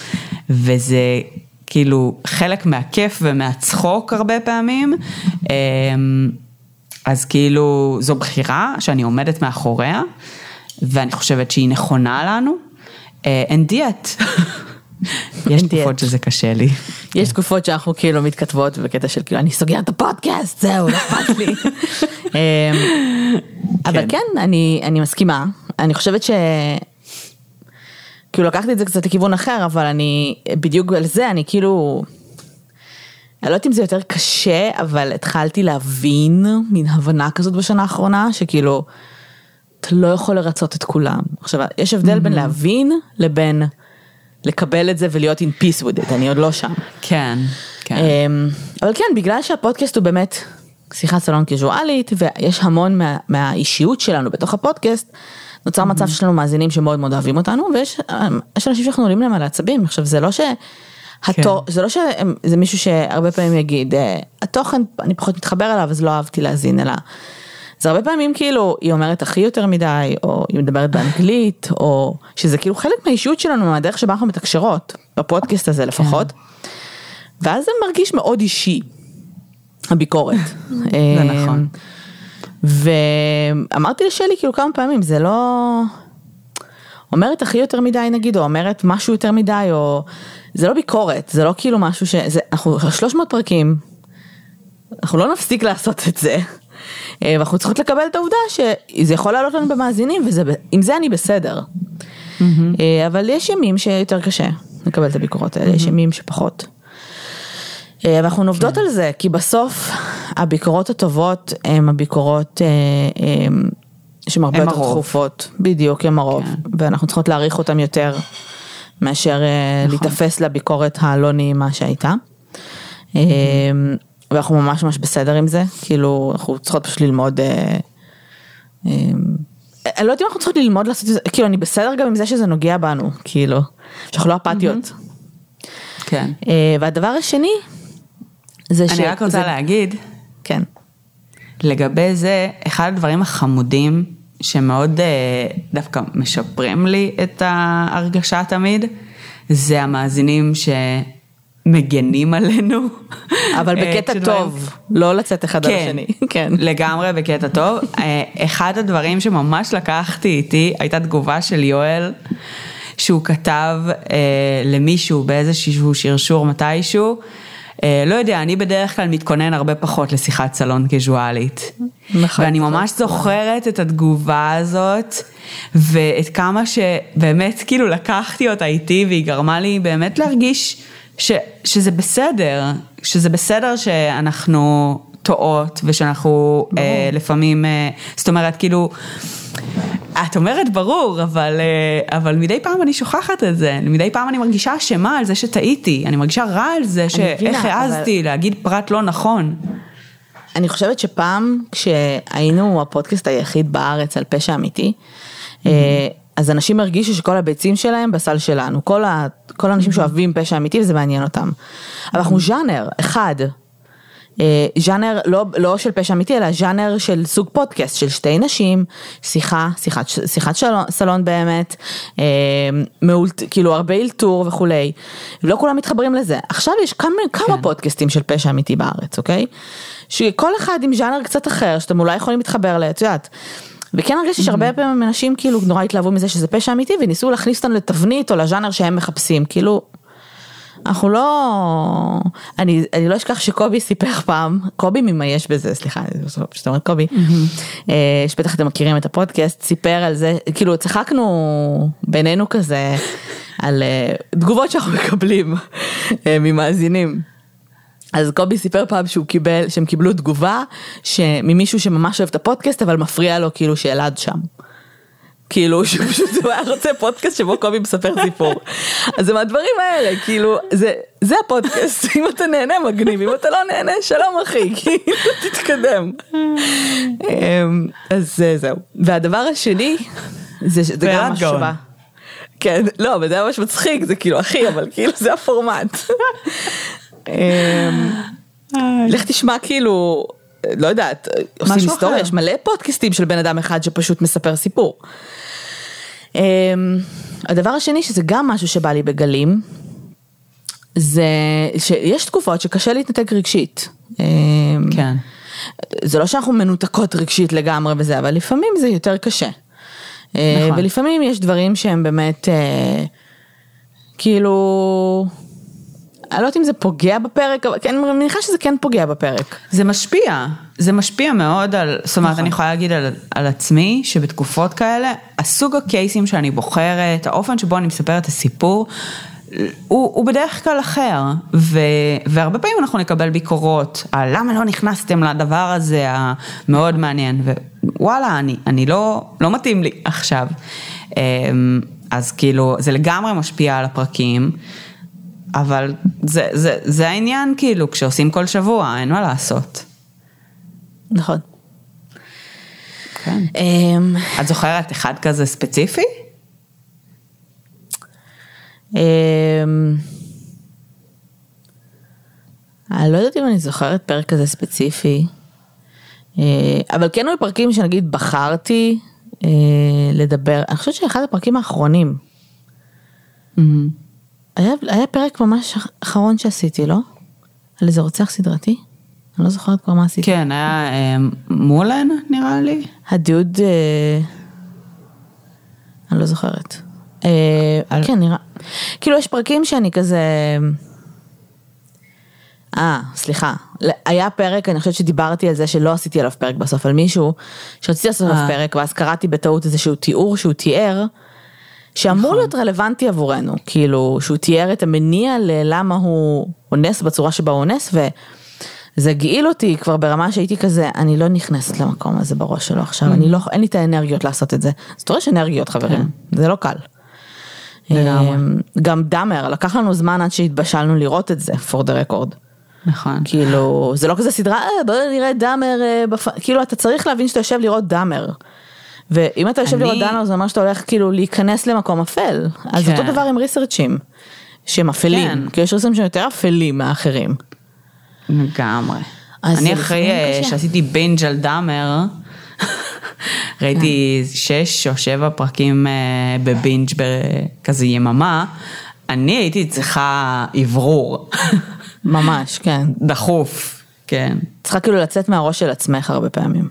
וזה כאילו חלק מהכיף ומהצחוק הרבה פעמים. אמ, אז כאילו זו בחירה שאני עומדת מאחוריה, ואני חושבת שהיא נכונה לנו. אין דיאט. יש תקופות שזה קשה לי. יש תקופות שאנחנו כאילו מתכתבות בקטע של כאילו אני סוגרת את הפודקאסט, זהו, לא אכפת לי. אמ, אבל כן, אני מסכימה, אני חושבת ש... כאילו לקחתי את זה קצת לכיוון אחר, אבל אני, בדיוק על זה, אני כאילו... אני לא יודעת אם זה יותר קשה, אבל התחלתי להבין מין הבנה כזאת בשנה האחרונה, שכאילו, אתה לא יכול לרצות את כולם. עכשיו, יש הבדל בין להבין לבין לקבל את זה ולהיות in peace with it, אני עוד לא שם. כן, כן. אמ, אבל כן, בגלל שהפודקאסט הוא באמת שיחת סלון קיזואלית, ויש המון מה, מהאישיות שלנו בתוך הפודקאסט, נוצר מצב שיש לנו מאזינים שמאוד מאוד אוהבים אותנו, ויש אנשים שאנחנו עולים להם על העצבים. עכשיו, זה לא ש... התור, כן. זה לא שזה מישהו שהרבה פעמים יגיד, אה, התוכן, אני פחות מתחבר אליו, אז לא אהבתי להאזין, אלא זה הרבה פעמים כאילו, היא אומרת הכי יותר מדי, או היא מדברת באנגלית, או שזה כאילו חלק מהאישיות שלנו, מהדרך שבה אנחנו מתקשרות, בפודקאסט הזה לפחות. כן. ואז זה מרגיש מאוד אישי, הביקורת. זה אה, נכון. ואמרתי לשלי כאילו כמה פעמים, זה לא... אומרת הכי יותר מדי נגיד, או אומרת משהו יותר מדי, או... זה לא ביקורת, זה לא כאילו משהו ש... זה... אנחנו 300 פרקים, אנחנו לא נפסיק לעשות את זה. אה, ואנחנו צריכות לקבל את העובדה שזה יכול לעלות לנו במאזינים, ועם זה אני בסדר. Mm-hmm. אבל יש ימים שיותר קשה לקבל את הביקורות האלה, mm-hmm. יש ימים שפחות. אה, ואנחנו עובדות כן. על זה, כי בסוף הביקורות הטובות הן הביקורות שהן הרבה יותר דחופות, בדיוק, הן הרוב, כן. ואנחנו צריכות להעריך אותן יותר מאשר נכון. להיתפס לביקורת הלא נעימה שהייתה. Mm-hmm. ואנחנו ממש ממש בסדר עם זה, כאילו אנחנו צריכות פשוט ללמוד, אה, אה, אני לא יודעת אם אנחנו צריכות ללמוד לעשות את זה, כאילו אני בסדר גם עם זה שזה נוגע בנו, כאילו, שאנחנו לא אפתיות. כן. אה, והדבר השני, זה ש... אני רק רוצה להגיד, כן. לגבי זה, אחד הדברים החמודים שמאוד דווקא משפרים לי את ההרגשה תמיד, זה המאזינים ש... מגנים עלינו. אבל אה, בקטע טוב, לא לצאת אחד על כן, השני. כן, לגמרי בקטע טוב. אה, אחד הדברים שממש לקחתי איתי הייתה תגובה של יואל, שהוא כתב אה, למישהו באיזשהו שרשור מתישהו. לא יודע, אני בדרך כלל מתכונן הרבה פחות לשיחת סלון קזואלית. נכון. ואני ממש זוכרת את התגובה הזאת, ואת כמה שבאמת כאילו לקחתי אותה איתי, והיא גרמה לי באמת להרגיש ש, שזה בסדר, שזה בסדר שאנחנו טועות ושאנחנו אה, לפעמים, אה, זאת אומרת כאילו, את אומרת ברור, אבל, אה, אבל מדי פעם אני שוכחת את זה, מדי פעם אני מרגישה אשמה על זה שטעיתי, אני מרגישה רע על זה שאיך העזתי אבל... להגיד פרט לא נכון. אני חושבת שפעם כשהיינו הפודקאסט היחיד בארץ על פשע אמיתי, mm-hmm. אז אנשים הרגישו שכל הביצים שלהם בסל שלנו, כל, ה, כל האנשים שאוהבים פשע אמיתי וזה מעניין אותם. אבל אנחנו ז'אנר אחד, אה, ז'אנר לא, לא של פשע אמיתי אלא ז'אנר של סוג פודקאסט של שתי נשים, שיחה, שיחת, שיחת שלון, סלון באמת, אה, מאולט, כאילו הרבה אלתור וכולי, לא כולם מתחברים לזה. עכשיו יש כמה, כמה כן. פודקאסטים של פשע אמיתי בארץ, אוקיי? שכל אחד עם ז'אנר קצת אחר שאתם אולי יכולים להתחבר ל... את יודעת. וכן הרגשתי שהרבה פעמים אנשים כאילו נורא התלהבו מזה שזה פשע אמיתי וניסו להכניס אותנו לתבנית או לז'אנר שהם מחפשים, כאילו, אנחנו לא, אני, אני לא אשכח שקובי סיפר פעם, קובי ממה יש בזה, סליחה, שאתה אומר קובי, אה, שבטח אתם מכירים את הפודקאסט, סיפר על זה, כאילו צחקנו בינינו כזה על אה, תגובות שאנחנו מקבלים אה, ממאזינים. אז קובי סיפר פעם שהוא קיבל, שהם קיבלו תגובה ממישהו שממש אוהב את הפודקאסט אבל מפריע לו כאילו שאלעד שם. כאילו שהוא פשוט היה רוצה פודקאסט שבו קובי מספר סיפור. אז זה מהדברים האלה, כאילו, זה, זה הפודקאסט, אם אתה נהנה מגניב, אם אתה לא נהנה שלום אחי, כאילו תתקדם. אמ, אז זהו. והדבר השני, זה, זה גם משהו שבא. כן, לא, אבל זה ממש מצחיק, זה כאילו אחי, אבל כאילו זה הפורמט. אמ, לך תשמע כאילו, לא יודעת, עושים היסטוריה, יש מלא פודקאסטים של בן אדם אחד שפשוט מספר סיפור. אמ, הדבר השני שזה גם משהו שבא לי בגלים, זה שיש תקופות שקשה להתנתק רגשית. אמ, כן. זה לא שאנחנו מנותקות רגשית לגמרי בזה, אבל לפעמים זה יותר קשה. אה, נכון. ולפעמים יש דברים שהם באמת, אה, כאילו, אני לא יודעת אם זה פוגע בפרק, אבל כן, אני מניחה שזה כן פוגע בפרק. זה משפיע, זה משפיע מאוד על, זאת אומרת, נכון. אני יכולה להגיד על, על עצמי, שבתקופות כאלה, הסוג הקייסים שאני בוחרת, האופן שבו אני מספרת את הסיפור, הוא, הוא בדרך כלל אחר, ו, והרבה פעמים אנחנו נקבל ביקורות על למה לא נכנסתם לדבר הזה המאוד מעניין, ווואלה, אני, אני לא, לא מתאים לי עכשיו. אמ, אז כאילו, זה לגמרי משפיע על הפרקים. אבל זה, זה, זה העניין כאילו, כשעושים כל שבוע, אין מה לעשות. נכון. כן. אמ, את זוכרת אחד כזה ספציפי? אמ, אני לא יודעת אם אני זוכרת פרק כזה ספציפי, אה, אבל כן היו פרקים שנגיד בחרתי אה, לדבר, אני חושבת שאחד הפרקים האחרונים, היה, היה פרק ממש אחרון שעשיתי, לא? על איזה רוצח סדרתי? אני לא זוכרת כבר מה עשיתי. כן, היה אה, מולן נראה לי. הדוד, אה, אני לא זוכרת. אה, על- כן, נראה. כאילו יש פרקים שאני כזה... אה, סליחה. היה פרק, אני חושבת שדיברתי על זה שלא עשיתי עליו פרק בסוף, על מישהו שרציתי לעשות עליו אה. פרק, ואז קראתי בטעות איזשהו תיאור שהוא תיאר, שאמור נכון. להיות רלוונטי עבורנו, כאילו, שהוא תיאר את המניע ללמה הוא אונס בצורה שבה הוא אונס, וזה גאיל אותי כבר ברמה שהייתי כזה, אני לא נכנסת למקום הזה בראש שלו עכשיו, אני לא, אין לי את האנרגיות לעשות את זה. אז אתה רואה שאנרגיות חברים, זה לא קל. כן. לגמרי. אמ, גם דאמר, לקח לנו זמן עד שהתבשלנו לראות את זה, for the record. נכון. כאילו, זה לא כזה סדרה, אה, בוא נראה דאמר, אה, בפ... כאילו אתה צריך להבין שאתה יושב לראות דאמר. ואם אתה יושב אני- לראות דאמר זה אומר שאתה הולך כאילו להיכנס למקום אפל. אז כן. אותו דבר עם ריסרצ'ים, שהם אפלים, כן. כי יש ריסרצ'ים יותר אפלים מהאחרים. לגמרי. אז אני אחרי אה. שעשיתי בינג' על דאמר, ראיתי שש או שבע פרקים אה, בבינג' בכזה יממה, אני הייתי צריכה אוורור, ממש, כן. דחוף, כן. צריכה כאילו לצאת מהראש של עצמך הרבה פעמים.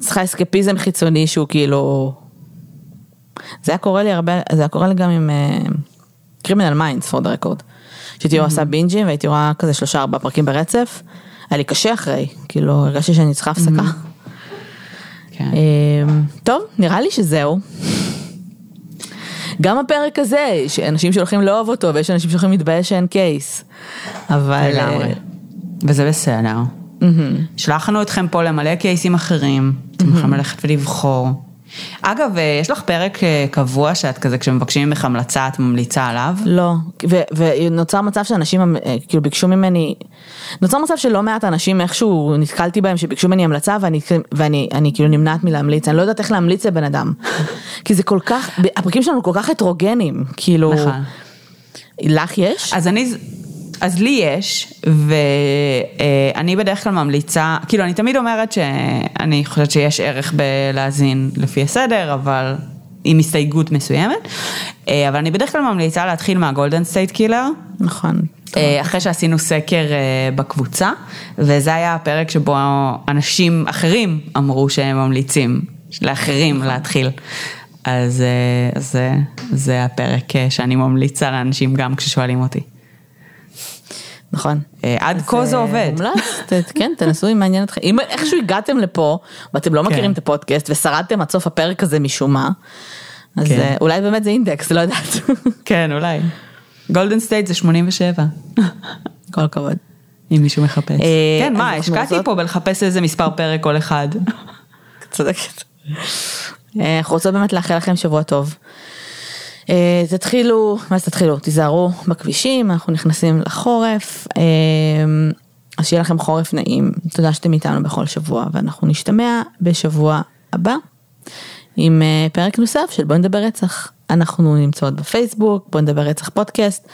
צריכה אסקפיזם חיצוני שהוא כאילו... זה היה קורה לי הרבה, זה היה קורה לי גם עם Criminal Minds for the record. שהייתי עושה בינג'ים והייתי רואה כזה שלושה ארבעה פרקים ברצף. היה לי קשה אחרי, כאילו הרגשתי שאני צריכה הפסקה. כן. אמ, טוב, נראה לי שזהו. גם הפרק הזה, יש אנשים שהולכים לאהוב אותו ויש אנשים שהולכים להתבאס שאין case. אבל... לגמרי. אה, וזה בסדר. שלחנו אתכם פה למלא קייסים אחרים, אתם יכולים ללכת ולבחור. אגב, אה, יש לך פרק אה, קבוע שאת כזה, כשמבקשים ממך המלצה, את ממליצה עליו? לא, ו- ונוצר מצב שאנשים אה, כאילו ביקשו ממני, נוצר מצב שלא מעט אנשים איכשהו נתקלתי בהם שביקשו ממני המלצה ואני, ואני אני כאילו נמנעת מלהמליץ, אני לא יודעת איך להמליץ לבן אדם. כי זה כל כך, הפרקים שלנו כל כך הטרוגנים, כאילו, נכון. לך יש? אז אני, אז לי יש, ואני בדרך כלל ממליצה, כאילו אני תמיד אומרת שאני חושבת שיש ערך בלהאזין לפי הסדר, אבל עם הסתייגות מסוימת, אה, אבל אני בדרך כלל ממליצה להתחיל מה Golden State Killer. נכון. אה, אחרי שעשינו סקר אה, בקבוצה, וזה היה הפרק שבו אנשים אחרים אמרו שהם ממליצים לאחרים להתחיל. אז זה, זה הפרק שאני ממליצה לאנשים גם כששואלים אותי. נכון. אה, עד כה זה עובד. מומלץ, כן, תנסו אם מעניין אתכם. אם איכשהו הגעתם לפה ואתם לא מכירים כן. את הפודקאסט ושרדתם עד סוף הפרק הזה משום מה, אז כן. אה, אולי באמת זה אינדקס, לא יודעת. כן, אולי. Golden State זה 87, כל הכבוד. אם מישהו מחפש. אה, כן, מה, השקעתי פה בלחפש איזה מספר פרק כל אחד. צודקת. אנחנו רוצות באמת לאחל לכם שבוע טוב. אה, תתחילו, מה זה תתחילו? תיזהרו בכבישים, אנחנו נכנסים לחורף. אה, אז שיהיה לכם חורף נעים. תודה שאתם איתנו בכל שבוע, ואנחנו נשתמע בשבוע הבא עם אה, פרק נוסף של בוא נדבר רצח. אנחנו נמצאות בפייסבוק, בוא נדבר רצח פודקאסט,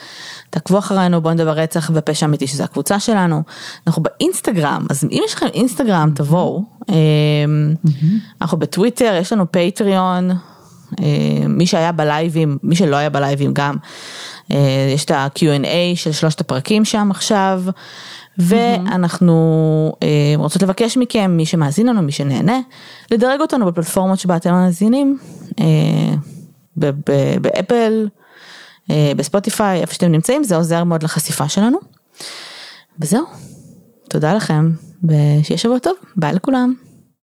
תעקבו אחרינו, בוא נדבר רצח ופשע אמיתי שזה הקבוצה שלנו. אנחנו באינסטגרם, אז אם יש לכם אינסטגרם תבואו. אה, אנחנו בטוויטר, יש לנו פטריון, אה, מי שהיה בלייבים, מי שלא היה בלייבים גם, אה, יש את ה-Q&A של שלושת הפרקים שם עכשיו, ואנחנו אה, רוצות לבקש מכם, מי שמאזין לנו, מי שנהנה, לדרג אותנו בפלטפורמות שבה אתם מאזינים, אה, באפל, אה, בספוטיפיי, איפה שאתם נמצאים, זה עוזר מאוד לחשיפה שלנו. וזהו, תודה לכם, ושיהיה שבוע טוב, ביי לכולם.